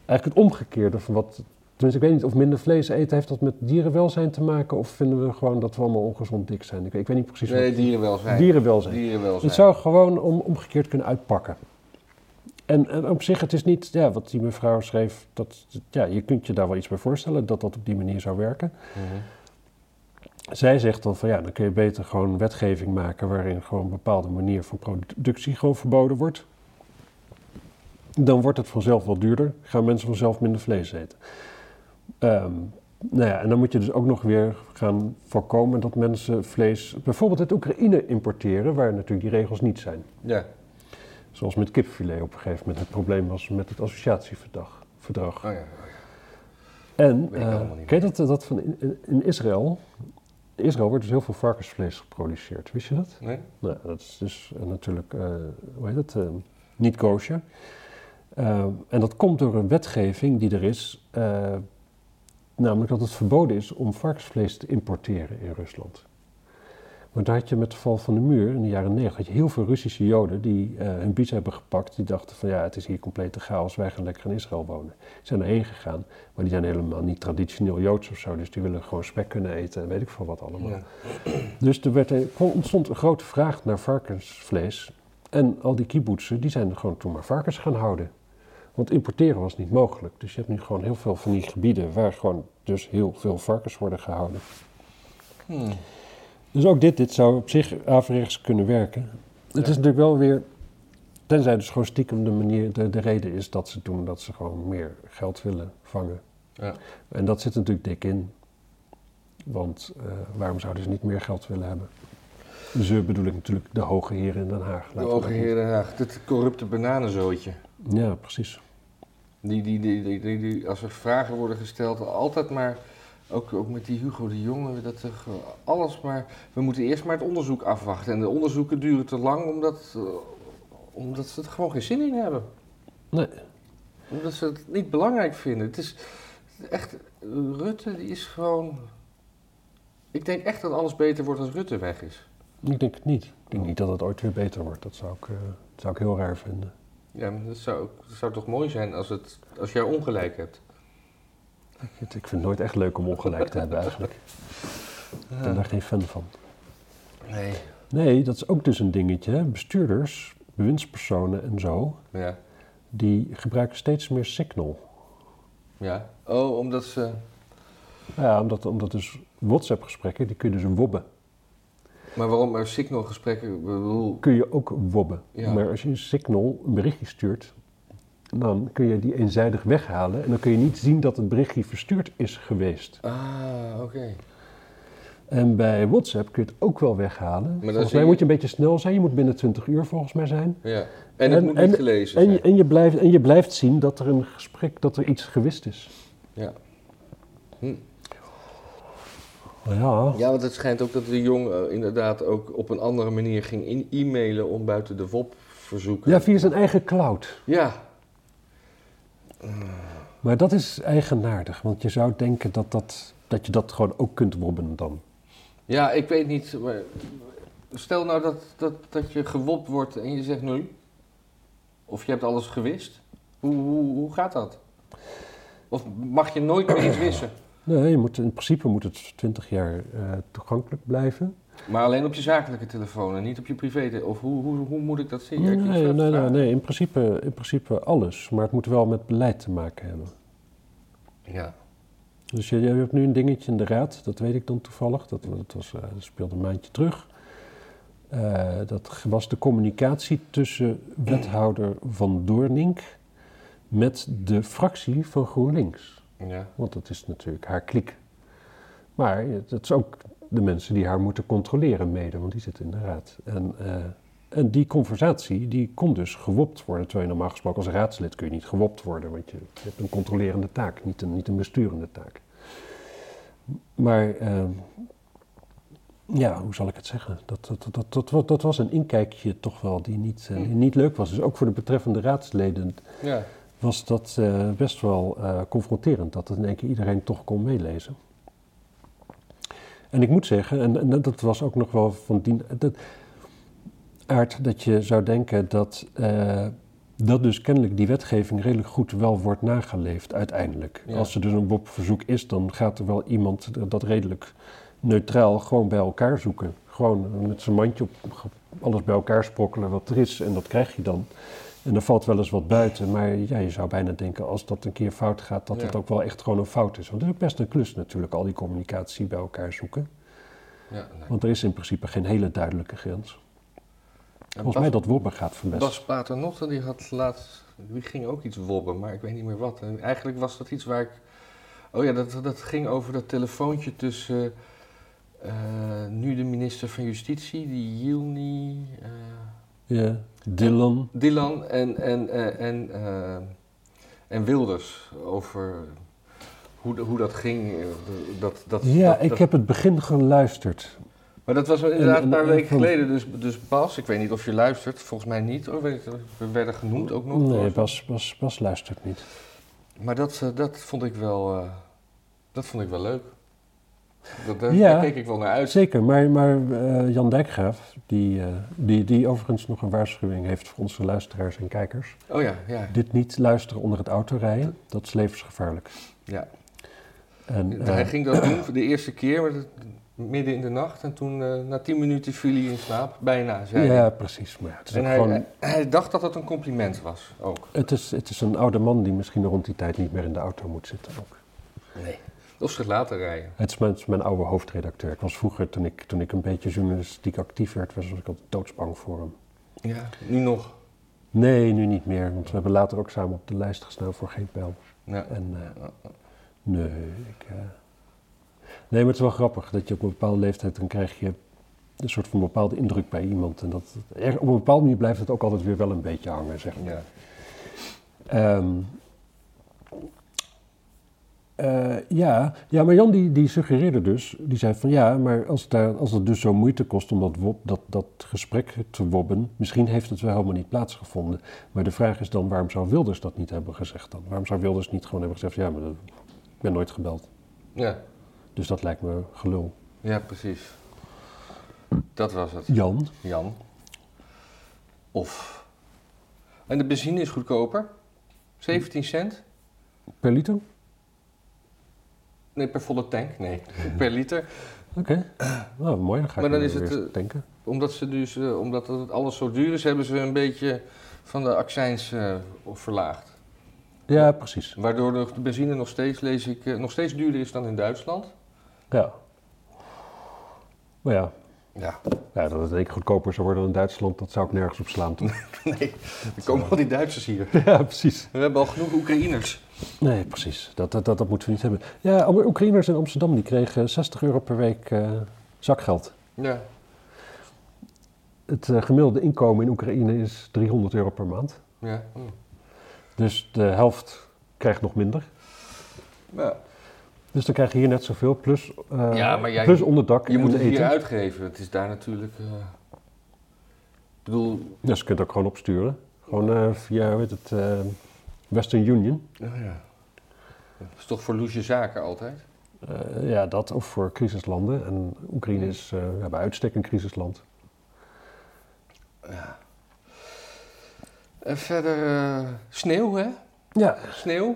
Eigenlijk het omgekeerde van wat. Tenminste, ik weet niet of minder vlees eten heeft dat met dierenwelzijn te maken. Of vinden we gewoon dat we allemaal ongezond dik zijn? Ik weet, ik weet niet precies Nee, wat. dierenwelzijn. Dierenwelzijn. Dierenwelzijn. Het zou gewoon om, omgekeerd kunnen uitpakken. En, en op zich, het is niet, ja, wat die mevrouw schreef, dat, ja, je kunt je daar wel iets bij voorstellen dat dat op die manier zou werken. Mhm. Zij zegt dan van ja, dan kun je beter gewoon wetgeving maken waarin gewoon een bepaalde manier van productie gewoon verboden wordt. Dan wordt het vanzelf wel duurder, gaan mensen vanzelf minder vlees eten. Ehm, nou ja, en dan moet je dus ook nog weer gaan voorkomen dat mensen vlees bijvoorbeeld uit Oekraïne importeren, waar natuurlijk die regels niet zijn. Ja. Zoals met kipfilet op een gegeven moment het probleem was met het associatieverdrag. Verdrag. Oh ja. En eh, allemaal niet ken je dat, dat van in, in Israël In Israël wordt dus heel veel varkensvlees geproduceerd. Wist je dat? Nee? Nou, dat is dus eh, natuurlijk, eh, hoe heet het, eh, niet kosher. Eh, en dat komt door een wetgeving die er is, eh, namelijk dat het verboden is om varkensvlees te importeren in Rusland. Want daar had je met de val van de muur in de jaren 90 had je heel veel Russische Joden die eh, hun bies hebben gepakt. Die dachten van ja, het is hier complete chaos, wij gaan lekker in Israël wonen. Die zijn erheen gegaan, maar die zijn helemaal niet traditioneel Joods of zo. Dus die willen gewoon spek kunnen eten en weet ik veel wat allemaal. Ja. Dus er werd, er ontstond een grote vraag naar varkensvlees. En al die kibbutzen, die zijn gewoon toen maar varkens gaan houden. Want importeren was niet mogelijk. Dus je hebt nu gewoon heel veel van die gebieden waar gewoon dus heel veel varkens worden gehouden. Hmm. Dus ook dit, dit zou op zich averechts kunnen werken. Het is natuurlijk wel weer, tenzij dus gewoon stiekem de manier, de, de reden is dat ze doen dat ze gewoon meer geld willen vangen. Ja. En dat zit natuurlijk dik in. Want eh, waarom zouden ze niet meer geld willen hebben? Ze bedoel ik natuurlijk de hoge heren in Den Haag. De Hoge dat Heer Den Haag, dit corrupte bananenzootje. Ja, precies. Die, die, die, die, die, die- als er vragen worden gesteld, altijd maar, ook, ook met die Hugo de Jonge, dat er gewoon alles maar, we moeten eerst maar het onderzoek afwachten. En de onderzoeken duren te lang omdat, eh, omdat ze er gewoon geen zin in hebben. Nee. Omdat ze het niet belangrijk vinden. Het is echt, Rutte die is gewoon, ik denk echt dat alles beter wordt als Rutte weg is. Ik denk het niet. Ik denk niet dat het ooit weer beter wordt. Dat zou ik, eh, dat zou ik heel raar vinden. Ja, maar dat zou, dat zou toch mooi zijn als, het, als jij ongelijk hebt. Ik, vind het nooit echt leuk om ongelijk te hebben eigenlijk. Ik ben daar geen fan van. Nee. Nee, dat is ook dus een dingetje. hè. Bestuurders, bewindspersonen en zo, Ja. die gebruiken steeds meer Signal. Ja. Oh, omdat ze... Ja, omdat, omdat dus WhatsApp-gesprekken, die kun je dus wobben. Maar waarom er signalgesprekken, ik bedoel... Kun je ook wobben. Ja. Maar als je een Signal een berichtje stuurt, dan kun je die eenzijdig weghalen. En dan kun je niet zien dat het berichtje verstuurd is geweest. Ah, oké. En bij WhatsApp kun je het ook wel weghalen. dan volgens mij je- moet je een beetje snel zijn. Je moet binnen 20 uur volgens mij zijn. Ja. En het moet en- niet gelezen En je, zijn. en, je blijft, en je blijft zien dat er een gesprek, dat er iets gewist is. Ja. Ja, ja, want het schijnt ook dat de jong eh, inderdaad ook op een andere manier ging in e-mailen om buiten de WOP verzoeken. ja, via zijn eigen cloud. Ja. Maar dat is eigenaardig, want je zou denken dat, dat, dat je dat gewoon ook kunt wobben dan. Ja, ik weet niet. Maar stel nou dat, dat, dat je gewopt wordt en je zegt nu. Of je hebt alles gewist. Hoe, hoe, hoe gaat dat? Of mag je nooit meer iets wissen? Nee, je moet, in principe moet het 20 jaar eh, toegankelijk blijven. Maar alleen op je zakelijke telefoon en niet op je privé. Of hoe, hoe, hoe moet ik dat zien? Nee, nee, nee, in, principe, in principe alles. Maar het moet wel met beleid te maken hebben. Ja. Dus je, je hebt nu een dingetje in de raad, dat weet ik dan toevallig. Dat, dat, was, eh, dat speelde een maandje terug. Eh, dat was de communicatie tussen wethouder Van Doornink met de fractie van GroenLinks. ja. Want dat is natuurlijk haar klik. Maar het is ook de mensen die haar moeten controleren mede, want die zitten in de raad. En, eh, en die conversatie, die kon dus gewopt worden. Terwijl je normaal gesproken als raadslid kun je niet gewopt worden, want je, je hebt een controlerende taak, niet een, niet een besturende taak. Maar eh, ja, hoe zal ik het zeggen? Dat, dat, dat, dat, dat, dat was een inkijkje toch wel die niet, eh, die niet leuk was. Dus ook voor de betreffende raadsleden ja. was dat eh, best wel confronterend dat in één keer iedereen toch kon meelezen. En ik moet zeggen, en, en dat was ook nog wel van die dat, aard dat je zou denken dat, eh, dat dus kennelijk die wetgeving redelijk goed wel wordt nageleefd uiteindelijk. Ja. Als er dus een WOP-verzoek is, dan gaat er wel iemand dat redelijk neutraal gewoon bij elkaar zoeken. Gewoon met zijn mandje op alles bij elkaar sprokkelen wat er is en dat krijg je dan. En er valt wel eens wat buiten, maar ja, je zou bijna denken als dat een keer fout gaat, dat Ja. het ook wel echt gewoon een fout is. Want het is ook best een klus natuurlijk, al die communicatie bij elkaar zoeken. ja. Want er is in principe geen hele duidelijke grens. En Volgens Bas- mij dat Wobber gaat verpesten. Bas Paternotte die had laatst, die ging ook iets wobben, maar ik weet niet meer wat. En eigenlijk was dat iets waar ik, oh ja, dat, dat ging over dat telefoontje tussen eh, nu de minister van Justitie, die Yilni, eh, Ja, Dylan. Dylan en, en, eh, en, eh, en Wilders over hoe, hoe dat ging. eh, Dat, dat, Ja, ik heb het begin geluisterd. Maar dat was inderdaad En- een paar en- weken geleden. Dus, dus Bas, ik weet niet of je luistert. Volgens mij niet. hoor. Weet- We werden genoemd ook nog. Nee, Bas, Bas, Bas luistert niet. Maar dat, dat vond ik wel, dat vond ik wel leuk. Dat, daar, Ja. daar keek ik wel naar uit. Zeker, maar, maar eh, Jan Dijkgraaf, die, eh, die, die overigens nog een waarschuwing heeft voor onze luisteraars en kijkers. Oh ja, ja. Dit niet luisteren onder het autorijden, dat is levensgevaarlijk. ja. En, eh, Hij ging dat doen voor de eerste keer, maar dat- midden in de nacht. En toen, eh, na tien minuten, viel hij in slaap. Bijna, zei hij. ja, precies. Maar ja, het, is En ook hij, gewoon, hij, hij dacht dat het een compliment was, ook. het, is, het is een oude man die misschien rond die tijd niet meer in de auto moet zitten. Ook. Nee. Of zich laten rijden. Het is mijn, het is mijn oude hoofdredacteur. Ik was vroeger, toen ik, toen ik een beetje journalistiek actief werd, was ik altijd doodsbang voor hem. Ja, nu nog. Nee, nu niet meer, want we hebben later ook samen op de lijst gestaan voor geen pijl. Ja. En eh, nee, ik, eh, nee, maar het is wel grappig dat je op een bepaalde leeftijd, dan krijg je een soort van bepaalde indruk bij iemand. En dat, op een bepaalde manier blijft het ook altijd weer wel een beetje hangen, zeg maar. Ja. Ehm, eh, ja. ja, maar Jan die, die suggereerde dus, die zei van ja, maar als, daar, als het dus zo moeite kost om dat, wob, dat, dat gesprek te wobben, misschien heeft het wel helemaal niet plaatsgevonden. Maar de vraag is dan, waarom zou Wilders dat niet hebben gezegd dan? Waarom zou Wilders niet gewoon hebben gezegd, ja, maar dat- ik ben nooit gebeld. Ja. Dus dat lijkt me gelul. ja, precies. Dat was het. Jan, Jan. Of. En de benzine is goedkoper. 17 cent. per liter? Nee, per volle tank. Nee, per liter. Oké, nou mooi, dan ga ik Maar dan is het, eh, denken. Omdat, ze dus, eh, omdat het alles zo duur is, hebben ze een beetje van de accijns eh, verlaagd. Ja, precies. Waardoor de benzine nog steeds, lees ik, nog steeds duurder is dan in Duitsland. Ja. Maar ja, Ja, Ja, dat het een keer goedkoper zou worden dan in Duitsland, dat zou ik nergens op slaan. toch? nee. Er komen al die Duitsers hier. ja, precies. We hebben al genoeg Oekraïners. Nee, precies. Dat, dat, dat, dat moeten we niet hebben. Ja, Oekraïners in Amsterdam die kregen 60 euro per week eh, zakgeld. Ja. Het eh, gemiddelde inkomen in Oekraïne is 300 euro per maand. Ja. Dus de helft krijgt nog minder. ja. Dus dan krijg je hier net zoveel, plus, eh, Ja, maar jij- plus onderdak Je en moet het eten. hier uitgeven. Het is daar natuurlijk... eh, Ik bedoel... Dus je kunt het ook gewoon opsturen. Gewoon eh, via, hoe heet het, eh, Western Union. Oh ja. Dat is toch voor loesje zaken altijd? Eh, ja, dat of voor crisislanden. En Oekraïne is eh, ja, bij uitstek een crisisland. Ja. En verder eh, sneeuw, hè? Ja. Sneeuw?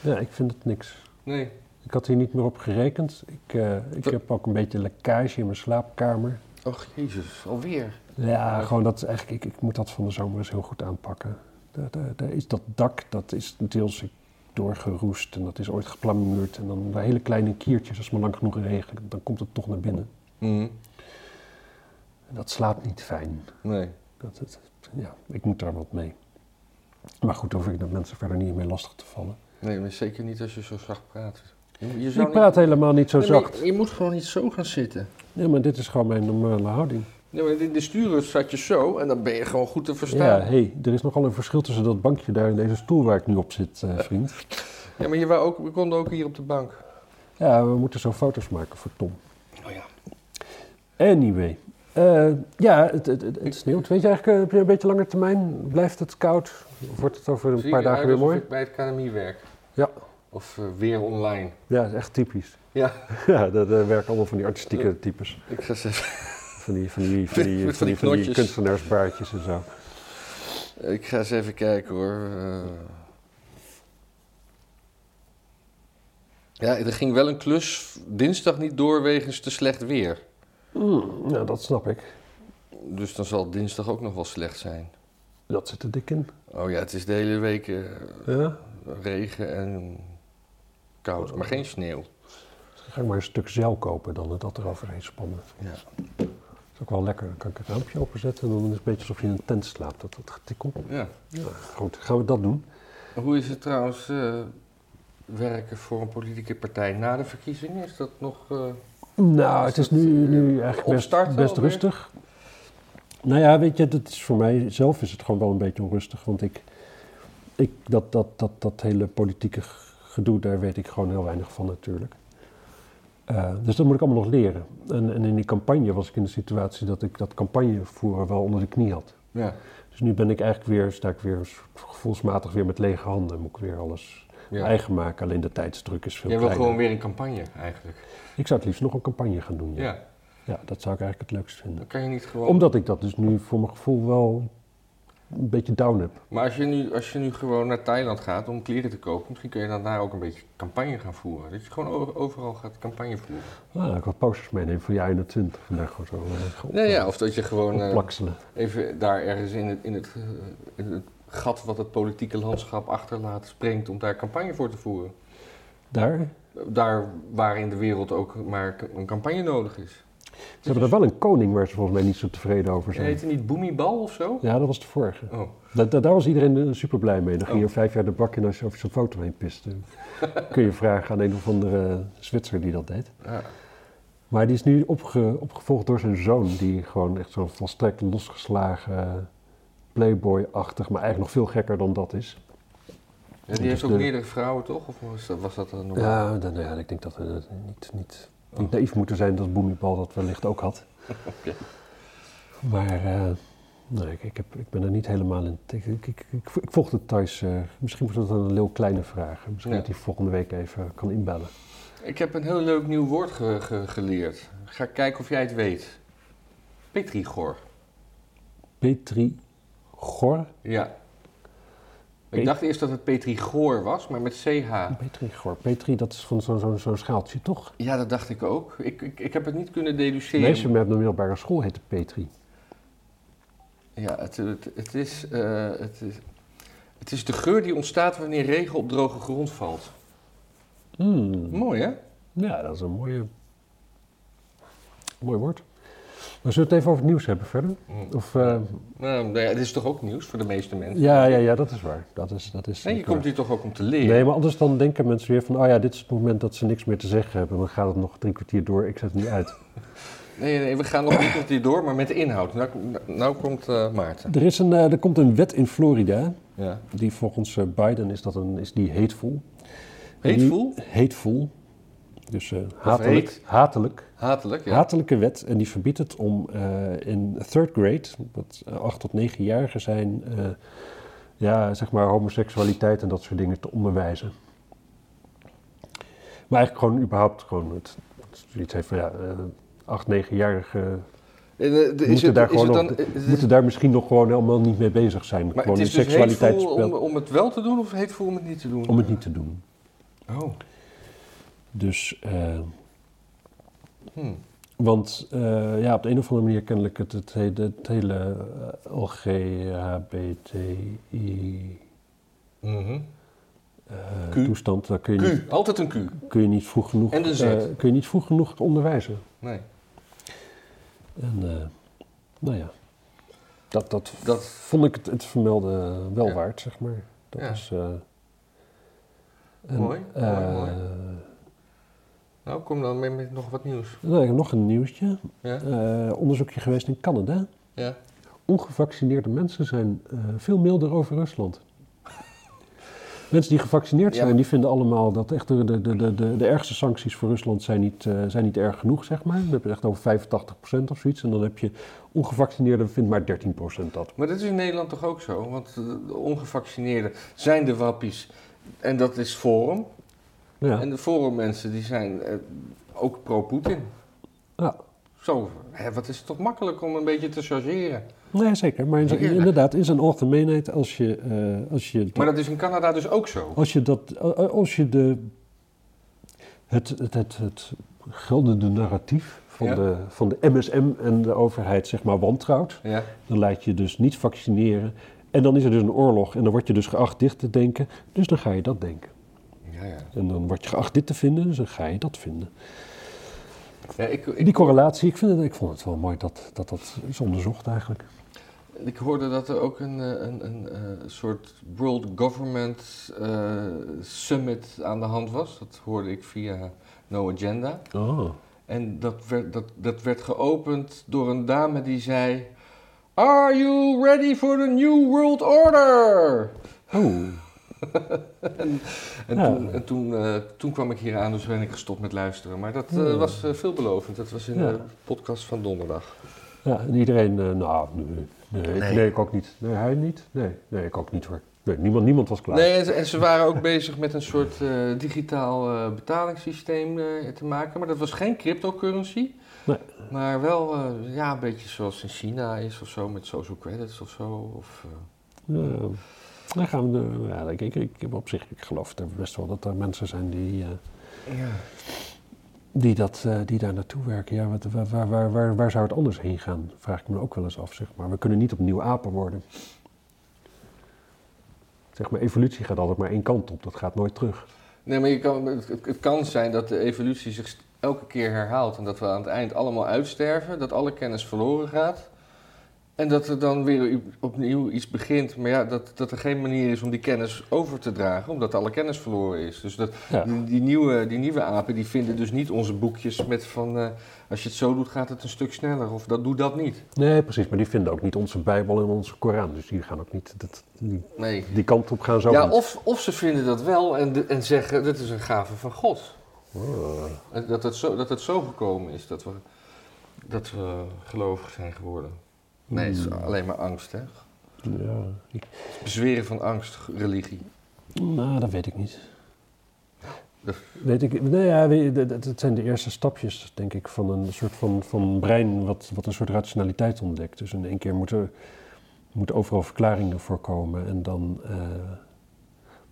ja, ik vind het niks. Nee. Ik had hier niet meer op gerekend. Ik, eh, ik heb ook een beetje lekkage in mijn slaapkamer. Och, jezus, alweer. Ja, gewoon dat eigenlijk, ik, ik moet dat van de zomer eens heel goed aanpakken. Daar, daar, daar is dat dak, dat is deels doorgeroest en dat is ooit geplamuurd. En dan bij hele kleine kiertjes, als het maar lang genoeg regent, dan komt het toch naar binnen. Mhm. En dat slaapt niet fijn. Nee. Dat, dat, ja, ik moet daar wat mee. Maar goed, hoef ik dat mensen verder niet mee lastig te vallen. Nee, maar zeker niet als je zo zacht praat. Je, zou Ik praat helemaal niet zo. Nee, zacht. je moet gewoon niet zo gaan zitten. Ja, maar dit is gewoon mijn normale houding. Nee, maar in de sturen zat je zo en dan ben je gewoon goed te Ja, verstaan. hé, hey, er is nogal een verschil tussen dat bankje daar en deze stoel waar ik nu op zit, eh, vriend. Ja, maar je wou ook, we konden ook hier op de bank. Ja, we moeten zo foto's maken voor Tom. Oh ja. Anyway. Eh, ja, het, het, het, het sneeuwt. Weet je eigenlijk, eh, heb je een beetje langer termijn? Blijft het koud? Of wordt het over een Zie paar dagen weer mooi? ik bij het KNMI werk. Ja. Of eh, weer online. Ja, dat is echt typisch. Ja. Ja, daar daar werken allemaal van die artistieke types. Ik ga even, Van die, van die, van die, van die, van die kunstenaarsbaardjes en zo. ik ga eens even kijken hoor. Eh. Ja, er ging wel een klus dinsdag niet door wegens te slecht weer. Mm, ja, dat snap ik. Dus dan zal dinsdag ook nog wel slecht zijn. Dat zit er dik in. Oh ja, het is de hele week eh, Ja? regen en koud, maar geen sneeuw. Dan ga ik maar een stuk zeil kopen dan en dat eroverheen spannen. Ja. Dat is ook wel lekker. Dan kan ik het raampje openzetten en dan is het een beetje alsof je in een tent slaapt. Dat, dat getikkel. ja. Ja, goed. Gaan we dat doen? Hoe is het trouwens eh, werken voor een politieke partij na de verkiezingen? Is dat nog... eh, Nou, het is nu, eh, nu eigenlijk best, best rustig. Nou ja, weet je, dat is voor mij zelf is het gewoon wel een beetje onrustig. Want ik, ik dat, dat, dat, dat hele politieke gedoe, daar weet ik gewoon heel weinig van natuurlijk. Eh, dus dat moet ik allemaal nog leren. En, en in die campagne was ik in de situatie dat ik dat campagnevoeren wel onder de knie had. Ja. Dus nu ben ik eigenlijk weer, sta ik weer gevoelsmatig weer met lege handen. Moet ik weer alles ja. eigen maken. Alleen de tijdsdruk is veel Jij wil kleiner. gewoon weer een campagne eigenlijk. Ik zou het liefst nog een campagne gaan doen. Ja. Ja. ja, dat zou ik eigenlijk het leukst vinden. Dan kan je niet gewoon... Omdat ik dat dus nu voor mijn gevoel wel een beetje down heb. Maar als je, nu, als je nu gewoon naar Thailand gaat om kleren te kopen, misschien kun je dan daar ook een beetje campagne gaan voeren. Dat je gewoon overal gaat campagne voeren. Ah, ik wat posters meenemen voor jaar 21. Vandaag gewoon zo uh, op, Nee, ja, of dat je gewoon eh, even daar ergens in het, in, het, eh, in het gat wat het politieke landschap achterlaat springt om daar campagne voor te voeren. Daar. Daar waar in de wereld ook maar een campagne nodig is. Ze hebben er wel een koning waar ze volgens mij niet zo tevreden over zijn. het niet Boemibal of zo? Ja, dat was de vorige. Oh. Da- da- daar was iedereen eh, super blij mee. Dan ging je Oh. vijf jaar de bak in als je over zo'n foto heen piste. Kun je vragen aan een of andere Zwitser die dat deed. Ja. Maar die is nu opge- opgevolgd door zijn zoon, die gewoon echt zo'n volstrekt losgeslagen playboy-achtig, maar eigenlijk nog veel gekker dan dat is. Ja, die heeft Dus ook de- meerdere vrouwen toch? Of was dat, was dat een normaal? Ja, dan, ja, ik denk dat we niet, niet, niet naïef moeten zijn dat Boemibal dat wellicht ook had. Maar eh, nee, ik, ik, heb, ik ben er niet helemaal in. Ik, ik, ik, volg het thuis. eh, misschien wordt het een heel kleine vraag. Misschien Ja. dat hij volgende week even kan inbellen. Ik heb een heel leuk nieuw woord ge- ge- geleerd. Ga kijken of jij het weet. Petrigor. Petri Gor. Ja. Ik dacht eerst dat het Petrigor was, maar met CH. Petri Gor. Petri, dat is van zo'n zo'n zo'n schaaltje, toch? Ja, dat dacht ik ook. Ik, ik, ik heb het niet kunnen deduceren. Meisje met de middelbare school heette Petri. Ja, het, het, het, is, eh, het, is, het is de geur die ontstaat wanneer regen op droge grond valt. Hmm. Mooi, hè? Ja, dat is een mooie, mooi woord. Maar zullen we het even over het nieuws hebben verder? Of, eh, Nou, ja, het is toch ook nieuws voor de meeste mensen? ja, ja, ja, dat is waar. Dat is, dat is, Nee, je komt hier toch ook om te leren? Nee, maar anders dan denken mensen weer van, oh ja, dit is het moment dat ze niks meer te zeggen hebben. Dan gaat het nog drie kwartier door, ik zet het niet uit. Nee, nee, we gaan nog een keer door, maar met de inhoud. Nou, nou komt eh, Maarten. Er, is een, eh, er komt een wet in Florida, Ja. die volgens Biden is, dat een, is die hateful. En die- Hateful? Dus eh, hatelijk, hate? hatelijk. Hatelijk, ja. Hatelijke wet. En die verbiedt het om eh, in third grade, wat eh, acht tot negenjarigen zijn, ja, zeg maar homoseksualiteit en dat soort dingen te onderwijzen. Maar eigenlijk gewoon überhaupt gewoon het, zoiets heeft van ja, acht, negenjarigen moeten, daar misschien nog gewoon helemaal niet mee bezig zijn. maar gewoon het is dus seksualiteit om, om het wel te doen of hateful om het niet te doen? om het niet te doen. Oh. Dus, eh, Hm. want eh, ja, op de een of andere manier kennelijk het, het, hele- het hele eh, LGHBTI Mhm. eh, Q. toestand, daar kun je, niet, Q, altijd een Q. kun je niet vroeg genoeg, En de Z. kun je niet vroeg genoeg onderwijzen. Nee. En eh, nou ja, dat, dat, Dat- vond ik het, het vermelden wel Ja. waard, zeg maar. Dat Ja. is... eh, en, Mooi, mooi, mooi. Nou, kom dan met, met nog wat nieuws. nou, nog een nieuwtje. Ja? Eh, onderzoekje geweest in Canada. Ja? Ongevaccineerde mensen zijn eh, veel milder over Rusland. Mensen die gevaccineerd zijn, die vinden allemaal dat echt de, de, de, de, de, ergste sancties voor Rusland zijn niet, eh, zijn niet erg genoeg, zeg maar. Dan heb je echt over 85% of zoiets. En dan heb je ongevaccineerden vindt maar 13% dat. Maar dat is in Nederland toch ook zo? Want de ongevaccineerden zijn de wappies. En dat is Forum. Ja, En de Forum-mensen die zijn eh, ook pro-Poetin. ja. Zo, hè, wat is het toch makkelijk om een beetje te chargeren. Nee, zeker. Maar in, inderdaad, in zijn algemeenheid, als je, eh, als je Maar dat is in Canada dus ook zo. Als je, dat, als je de, het, het, het, het geldende narratief van, Ja. de, van de MSM en de overheid zeg maar wantrouwt, Ja. dan laat je dus niet vaccineren. En dan is er dus een oorlog en dan word je dus geacht dit te denken. Dus dan ga je dat denken. En dan word je geacht dit te vinden, dus dan ga je dat vinden. ja ik, ik, Die correlatie, ik, vind het, ik vond het wel mooi dat dat, dat is onderzocht eigenlijk. ik hoorde dat er ook een, eh, een, een, eh, soort World Government eh, Summit aan de hand was. Dat hoorde ik via No Agenda. Oh. En dat werd, dat, dat werd geopend door een dame die zei... Are you ready for the new world order? Oh. en en, Ja. toen, en toen, eh, toen kwam ik hier aan, dus ben ik gestopt met luisteren. Maar dat eh, Ja. was eh, veelbelovend. Dat was in Ja. de podcast van donderdag. Ja, en iedereen, eh, nou, nee, nee, ik- Nee. nee, ik ook niet. Nee, hij niet? Nee, nee ik ook niet hoor. Nee, niemand, niemand was klaar. Nee, en ze, en ze waren ook bezig met een soort eh, digitaal eh, betalingssysteem eh, te maken. Maar dat was geen cryptocurrency. Nee. Maar wel eh, ja, een beetje zoals in China is of zo, met social credits of zo. Of, eh, Ja, dan gaan we, de- ja, ik, ik, op zich, ik geloof er best wel dat er mensen zijn die, eh, ja. die, dat, eh, die daar naartoe werken. Ja, wat, waar, waar, waar, waar, zou het anders heen gaan? Vraag ik me ook wel eens af, zeg maar. We kunnen niet opnieuw apen worden. Zeg maar, evolutie gaat altijd maar één kant op. Dat gaat nooit terug. Nee, maar je kan, het, kan zijn dat de evolutie zich elke keer herhaalt en dat we aan het eind allemaal uitsterven, dat alle kennis verloren gaat. En dat er dan weer opnieuw iets begint, maar ja, dat, dat er geen manier is om die kennis over te dragen, omdat alle kennis verloren is. Dus dat, Ja. die, die nieuwe, die nieuwe apen die vinden dus niet onze boekjes met van, eh, als je het zo doet gaat het een stuk sneller, of dat doe dat niet. Nee, precies. Maar die vinden ook niet onze Bijbel en onze Koran. Dus die gaan ook niet dat, die, Nee. die kant op gaan zo. Ja, niet. of, of ze vinden dat wel en, de- en zeggen, dit is een gave van God. Oh. Dat het zo, dat het zo gekomen is dat we, dat we gelovig zijn geworden. Nee, het is Hmm. alleen maar angst, hè? Ja, ik- Bezweren van angst, religie. nou, dat weet ik niet. Dat- Weet ik, nee, ja, het zijn de eerste stapjes, denk ik, van een soort van, van brein wat, wat een soort rationaliteit ontdekt. Dus in één keer moeten, moeten overal verklaringen voorkomen. En dan, eh,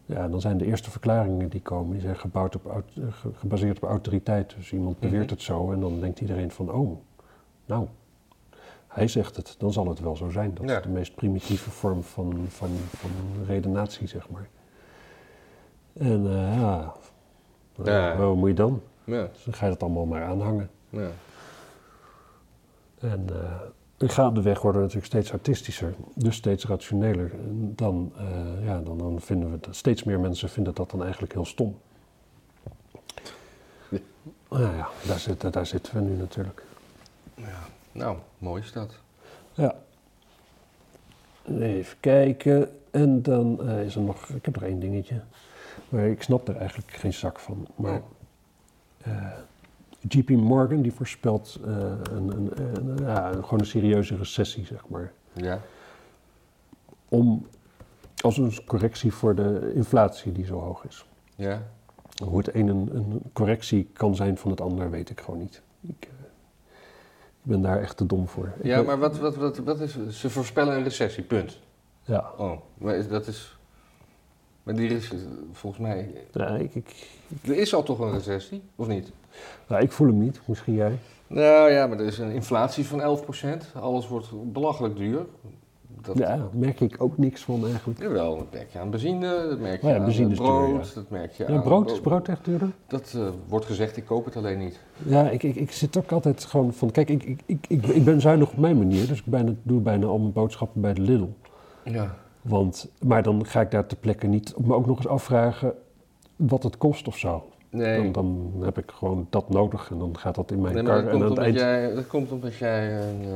ja, dan zijn de eerste verklaringen die komen, die zijn gebouwd op, gebaseerd op autoriteit. Dus iemand beweert Mhm. het zo en dan denkt iedereen van, oh, nou, hij zegt het, dan zal het wel zo zijn. Dat Ja. is de meest primitieve vorm van, van, van redenatie, zeg maar. En eh, ja, Ja. wat moet je dan? Ja, Dus dan ga je dat allemaal maar aanhangen. ja. En eh gaandeweg worden we natuurlijk steeds artistischer, dus steeds rationeler. En dan, eh, ja, dan, dan vinden we dat steeds meer mensen vinden dat dan eigenlijk heel stom. Ja. Nou ja, daar, zitten daar zitten we nu natuurlijk. ja. Nou, mooi is dat. Ja. Even kijken. En dan eh, is er nog, ik heb nog één dingetje. Maar ik snap er eigenlijk geen zak van. Maar eh, JP Morgan die voorspelt eh, een, een, een- ja, gewoon een serieuze recessie, zeg maar. Ja. Om, als een correctie voor de inflatie die zo hoog is. Ja. Hoe het een een, correctie kan zijn van het ander, weet ik gewoon niet. Ik, ik ben daar echt te dom voor. Ja, maar wat, wat, wat, wat is... Ze voorspellen een recessie, punt. Ja, Oh, maar is- dat is... Maar die is volgens mij... ja ik, ik, Er is al toch een recessie, of niet? nou, ik voel hem niet, misschien jij. Nou ja, maar er is een inflatie van 11%. Alles wordt belachelijk duur. Dat, Ja, daar merk ik ook niks van eigenlijk. Jawel, dat merk je aan benzine, dat merk je Oh ja, aan duur, brood, ja. dat merk je Ja, aan... brood, is brood echt duurder? Dat eh, wordt gezegd, ik koop het alleen niet. Ja, ik, ik, ik zit ook altijd gewoon van... Kijk, ik, ik, ik, ik, ik ben zuinig op mijn manier, dus ik bijna, doe bijna al mijn boodschappen bij de Lidl. Ja. Want, maar dan ga ik daar ter plekke niet me ook nog eens afvragen wat het kost of zo. Nee, Dan, dan heb ik gewoon dat nodig en dan gaat dat in mijn nee maar kar. dat En komt, aan het eind... jij, dat komt omdat jij een, eh,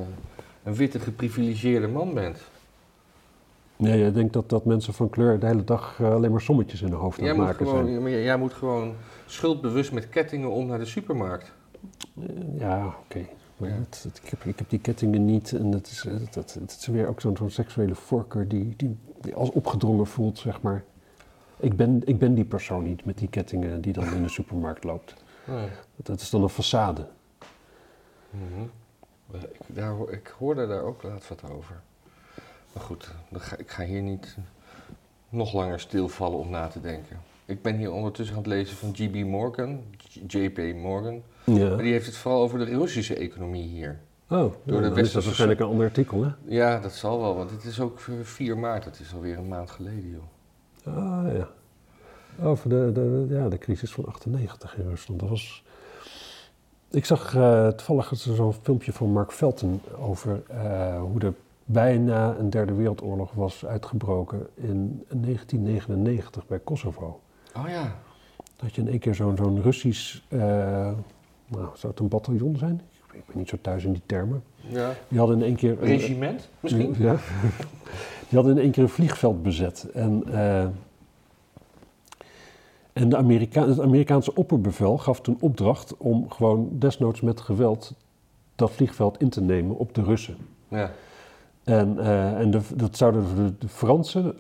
een witte geprivilegeerde man bent. Nee, ik denk dat, dat mensen van kleur de hele dag eh, alleen maar sommetjes in hun hoofd aan Jij het moet, maken gewoon, zijn. ja, maar jij, jij moet gewoon schuldbewust met kettingen om naar de supermarkt. Eh, Ja, oké. Maar Ja. het- het- ik, heb, ik heb die kettingen niet en het is, het, het, het is weer ook zo'n seksuele voorkeur die, die, die als opgedrongen voelt, zeg maar. Ik ben, ik ben die persoon niet met die kettingen die dan in de supermarkt loopt. Nee. Dat is dan een façade. Mhm. Ik, daar, ik hoorde daar ook laatst wat over. Maar goed, ik ga hier niet nog langer stilvallen om na te denken. Ik ben hier ondertussen aan het lezen van G.B. Morgan, J.P. Morgan. Ja. Maar die heeft het vooral over de Russische economie hier. Oh, Door de is dat waarschijnlijk een ander artikel, hè? Ja, dat zal wel, want het is ook eh, 4 maart. Het is alweer een maand geleden, joh. Ah, ja. Over de, de, ja, de crisis van 98 in Rusland. Dat was... Ik zag eh, toevallig zo'n filmpje van Mark Felton over eh, hoe er bijna een derde wereldoorlog was uitgebroken in 1999 bij Kosovo. Oh ja. Dat je in één keer zo'n zo'n Russisch, eh, nou, zou het een bataljon zijn? Ik ben niet zo thuis in die termen. ja. Die hadden in één keer... een- Regiment, misschien? ja. Die hadden in één keer een vliegveld bezet. En eh, En de Amerika het Amerikaanse opperbevel gaf toen opdracht om gewoon desnoods met geweld dat vliegveld in te nemen op de Russen. Ja. En, eh, en de, dat zouden de, de Fransen,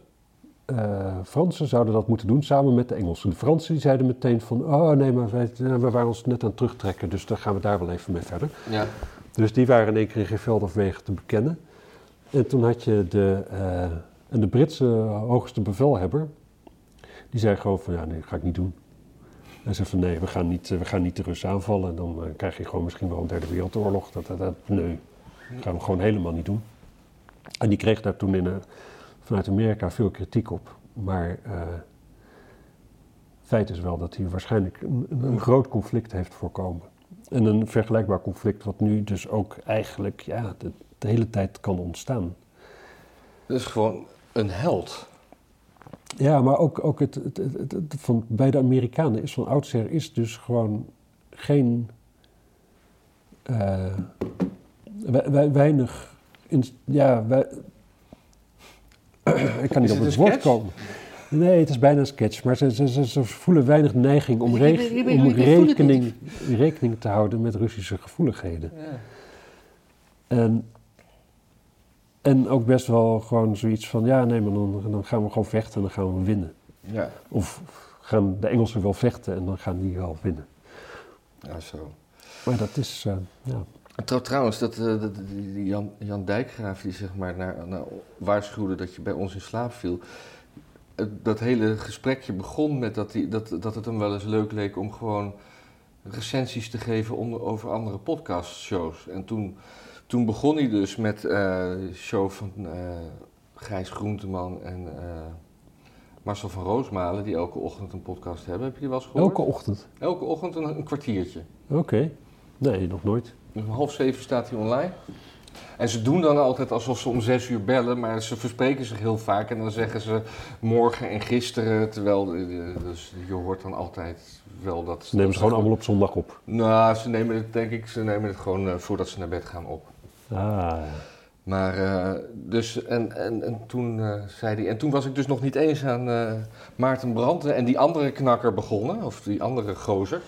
eh, Fransen zouden dat moeten doen samen met de Engelsen. De Fransen die zeiden meteen van, oh nee, maar wij, ja, we waren ons net aan het terugtrekken, dus daar gaan we daar wel even mee verder. Ja. Dus die waren in één keer in geen veld of wegen te bekennen. En toen had je de, eh, en de Britse hoogste bevelhebber, die zei gewoon van, ja nee, dat ga ik niet doen. Hij zei van, nee, we gaan niet, we gaan niet de Russen aanvallen. En dan eh, krijg je gewoon misschien wel een derde wereldoorlog. Dat, dat, dat, nee, dat gaan we gewoon helemaal niet doen. En die kreeg daar toen in, eh, vanuit Amerika veel kritiek op. Maar eh feit is wel dat hij waarschijnlijk een, een, groot conflict heeft voorkomen. En een vergelijkbaar conflict wat nu dus ook eigenlijk ja, de, de hele tijd kan ontstaan. Dat is gewoon een held. Ja, maar ook, ook het, het, het, het- het van, bij de Amerikanen is van oudsher is dus gewoon geen eh, we- we- weinig. In, ja, wij, ik kan niet op het woord komen. Nee, het is bijna een sketch, maar ze, ze, ze, ze voelen weinig neiging om, rekening, rekening te houden met Russische gevoeligheden. Ja. En, en ook best wel gewoon zoiets van, ja, nee, maar dan, dan gaan we gewoon vechten en dan gaan we winnen. ja. Of gaan de Engelsen wel vechten en dan gaan die wel winnen. Ja, zo. Maar dat is, eh, ja. Trouw- Trouwens, dat, eh, dat, Jan, Jan Dijkgraaf die zeg maar naar, naar waarschuwde dat je bij ons in slaap viel. Eh, Dat hele gesprekje begon met dat, dat, dat het hem wel eens leuk leek om gewoon recensies te geven onder, over andere podcastshows. En toen, toen begon hij dus met de show van Gijs Groenteman en Marcel van Roosmalen, die elke ochtend een podcast hebben. Heb je die wel eens gehoord? Elke ochtend. Elke ochtend een, een kwartiertje. Oké. Nee, nog nooit. Om half zeven staat hij online. En ze doen dan altijd alsof ze om zes uur bellen, maar ze verspreken zich heel vaak. En dan zeggen ze morgen en gisteren, terwijl dus je hoort dan altijd wel dat... Ze nemen ze gewoon allemaal op zondag op. Nou, ze nemen het denk ik, ze nemen het gewoon eh, voordat ze naar bed gaan op. Ah. Maar eh, dus, en, en, en toen eh, zei hij, en toen was ik dus nog niet eens aan Maarten Branden en die andere knakker begonnen, of die andere gozer.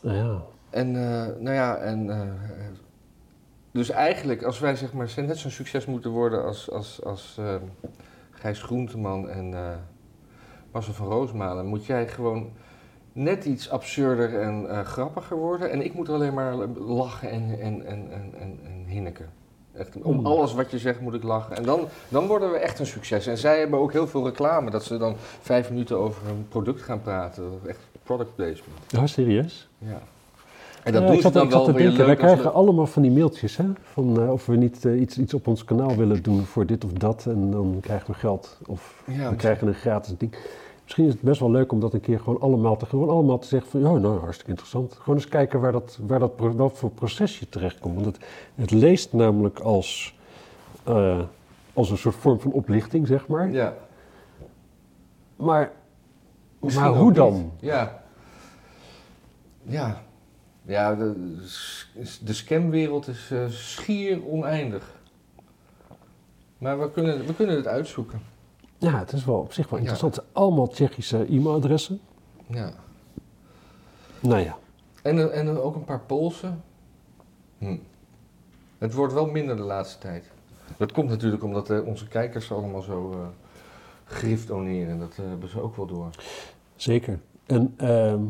Nou ja. En eh, nou ja, en eh, dus eigenlijk als wij zeg maar net zo'n succes moeten worden als, als, als eh, Gijs Groenteman en eh Marcel van Roosmalen, moet jij gewoon net iets absurder en grappiger worden. En ik moet alleen maar lachen en, en, en, en, en, en hinniken. Echt, om alles wat je zegt moet ik lachen. En dan, dan worden we echt een succes. En zij hebben ook heel veel reclame, dat ze dan vijf minuten over een product gaan praten. Echt product placement. Ja, serieus? Ja. En dat Ja, doen ik ze zat, dan ik zat wel te weer denken, wij krijgen le- allemaal van die mailtjes, hè? Van eh, of we niet eh, iets, iets op ons kanaal willen doen voor dit of dat. En dan krijgen we geld. Of Ja, we krijgen een gratis ding. Misschien is het best wel leuk om dat een keer gewoon allemaal te, gewoon allemaal te zeggen van... Ja, nou, hartstikke interessant. Gewoon eens kijken waar dat, waar dat, wat voor proces je terechtkomt. Want het, het leest namelijk als, eh, als een soort vorm van oplichting, zeg maar. Ja. Maar, Misschien maar hoe niet. dan? Ja. Ja. Ja, de, de scamwereld is eh, schier oneindig. Maar we kunnen, we kunnen het uitzoeken. Ja, het is wel op zich wel Ja. interessant. Allemaal Tsjechische e-mailadressen. Ja. Nou ja. En, eh, en ook een paar Poolse. Hm. Het wordt wel minder de laatste tijd. Dat komt natuurlijk omdat eh, onze kijkers allemaal zo eh grift doneren. Dat eh, hebben ze ook wel door. Zeker. En, ehm,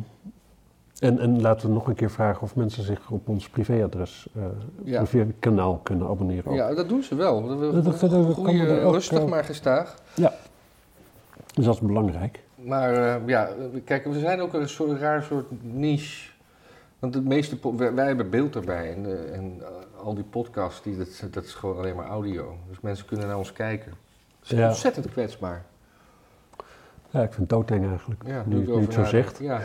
en, en laten we nog een keer vragen of mensen zich op ons privéadres, eh Ja. privékanaal kunnen abonneren. ook. Ja, dat doen ze wel. We, we, Dat- dat- dat- dat ook, rustig eh, maar gestaag. Dus dat is belangrijk. Maar eh, ja, kijk, we zijn ook een soort raar soort niche. Want de meeste, wij, wij hebben beeld erbij. En, en al die podcasts, die, dat, dat is gewoon alleen maar audio. Dus mensen kunnen naar ons kijken. Het is Ja. ontzettend kwetsbaar. Ja, ik vind het doodeng eigenlijk. Ja, nu, het zo zegt. Ja.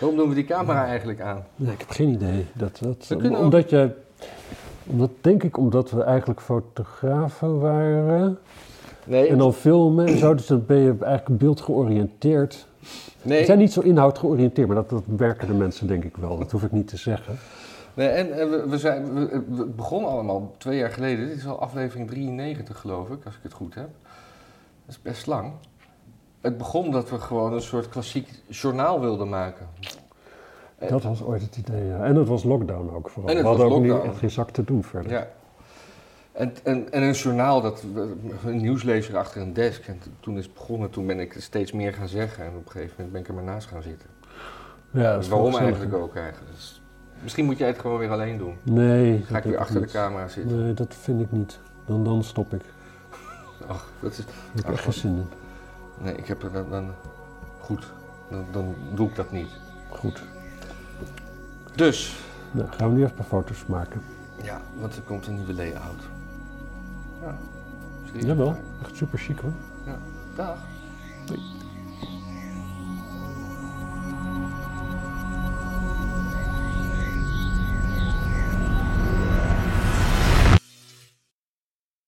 Waarom doen we die camera eigenlijk aan? Nee, ik heb geen idee. Dat, dat, We ook- omdat je, omdat, denk ik omdat we eigenlijk fotografen waren. Nee, En dan filmen en zo. Dus dan ben je eigenlijk beeldgeoriënteerd. We nee, zijn niet zo inhoud georiënteerd, maar dat, dat merken de mensen denk ik wel. Dat hoef ik niet te zeggen. nee en, en we, we, zijn, we, we begonnen allemaal twee jaar geleden. Dit is al aflevering 93 geloof ik, als ik het goed heb. Dat is best lang. Het begon dat we gewoon een soort klassiek journaal wilden maken. Dat was ooit het idee, ja. En het was lockdown ook vooral. En het we hadden was ook niet, echt geen zak te doen verder. Ja. En, en, en een journaal, dat, een nieuwslezer achter een desk. En toen is het begonnen, toen ben ik steeds meer gaan zeggen. En op een gegeven moment ben ik er maar naast gaan zitten. Ja, dat is Waarom eigenlijk ook eigenlijk? Dus misschien moet jij het gewoon weer alleen doen. Nee. Ga ik weer achter de camera zitten. Nee, dat vind ik niet. Dan, dan stop ik. Ach, dat is... Heb ik echt geen zin in. Nee, ik heb er dan... dan goed, dan, dan doe ik dat niet. Goed. Dus, Nou, gaan we nu even een paar foto's maken. ja, want er komt een nieuwe layout. Ja. Jawel, echt super chic hoor. Dag. Doei.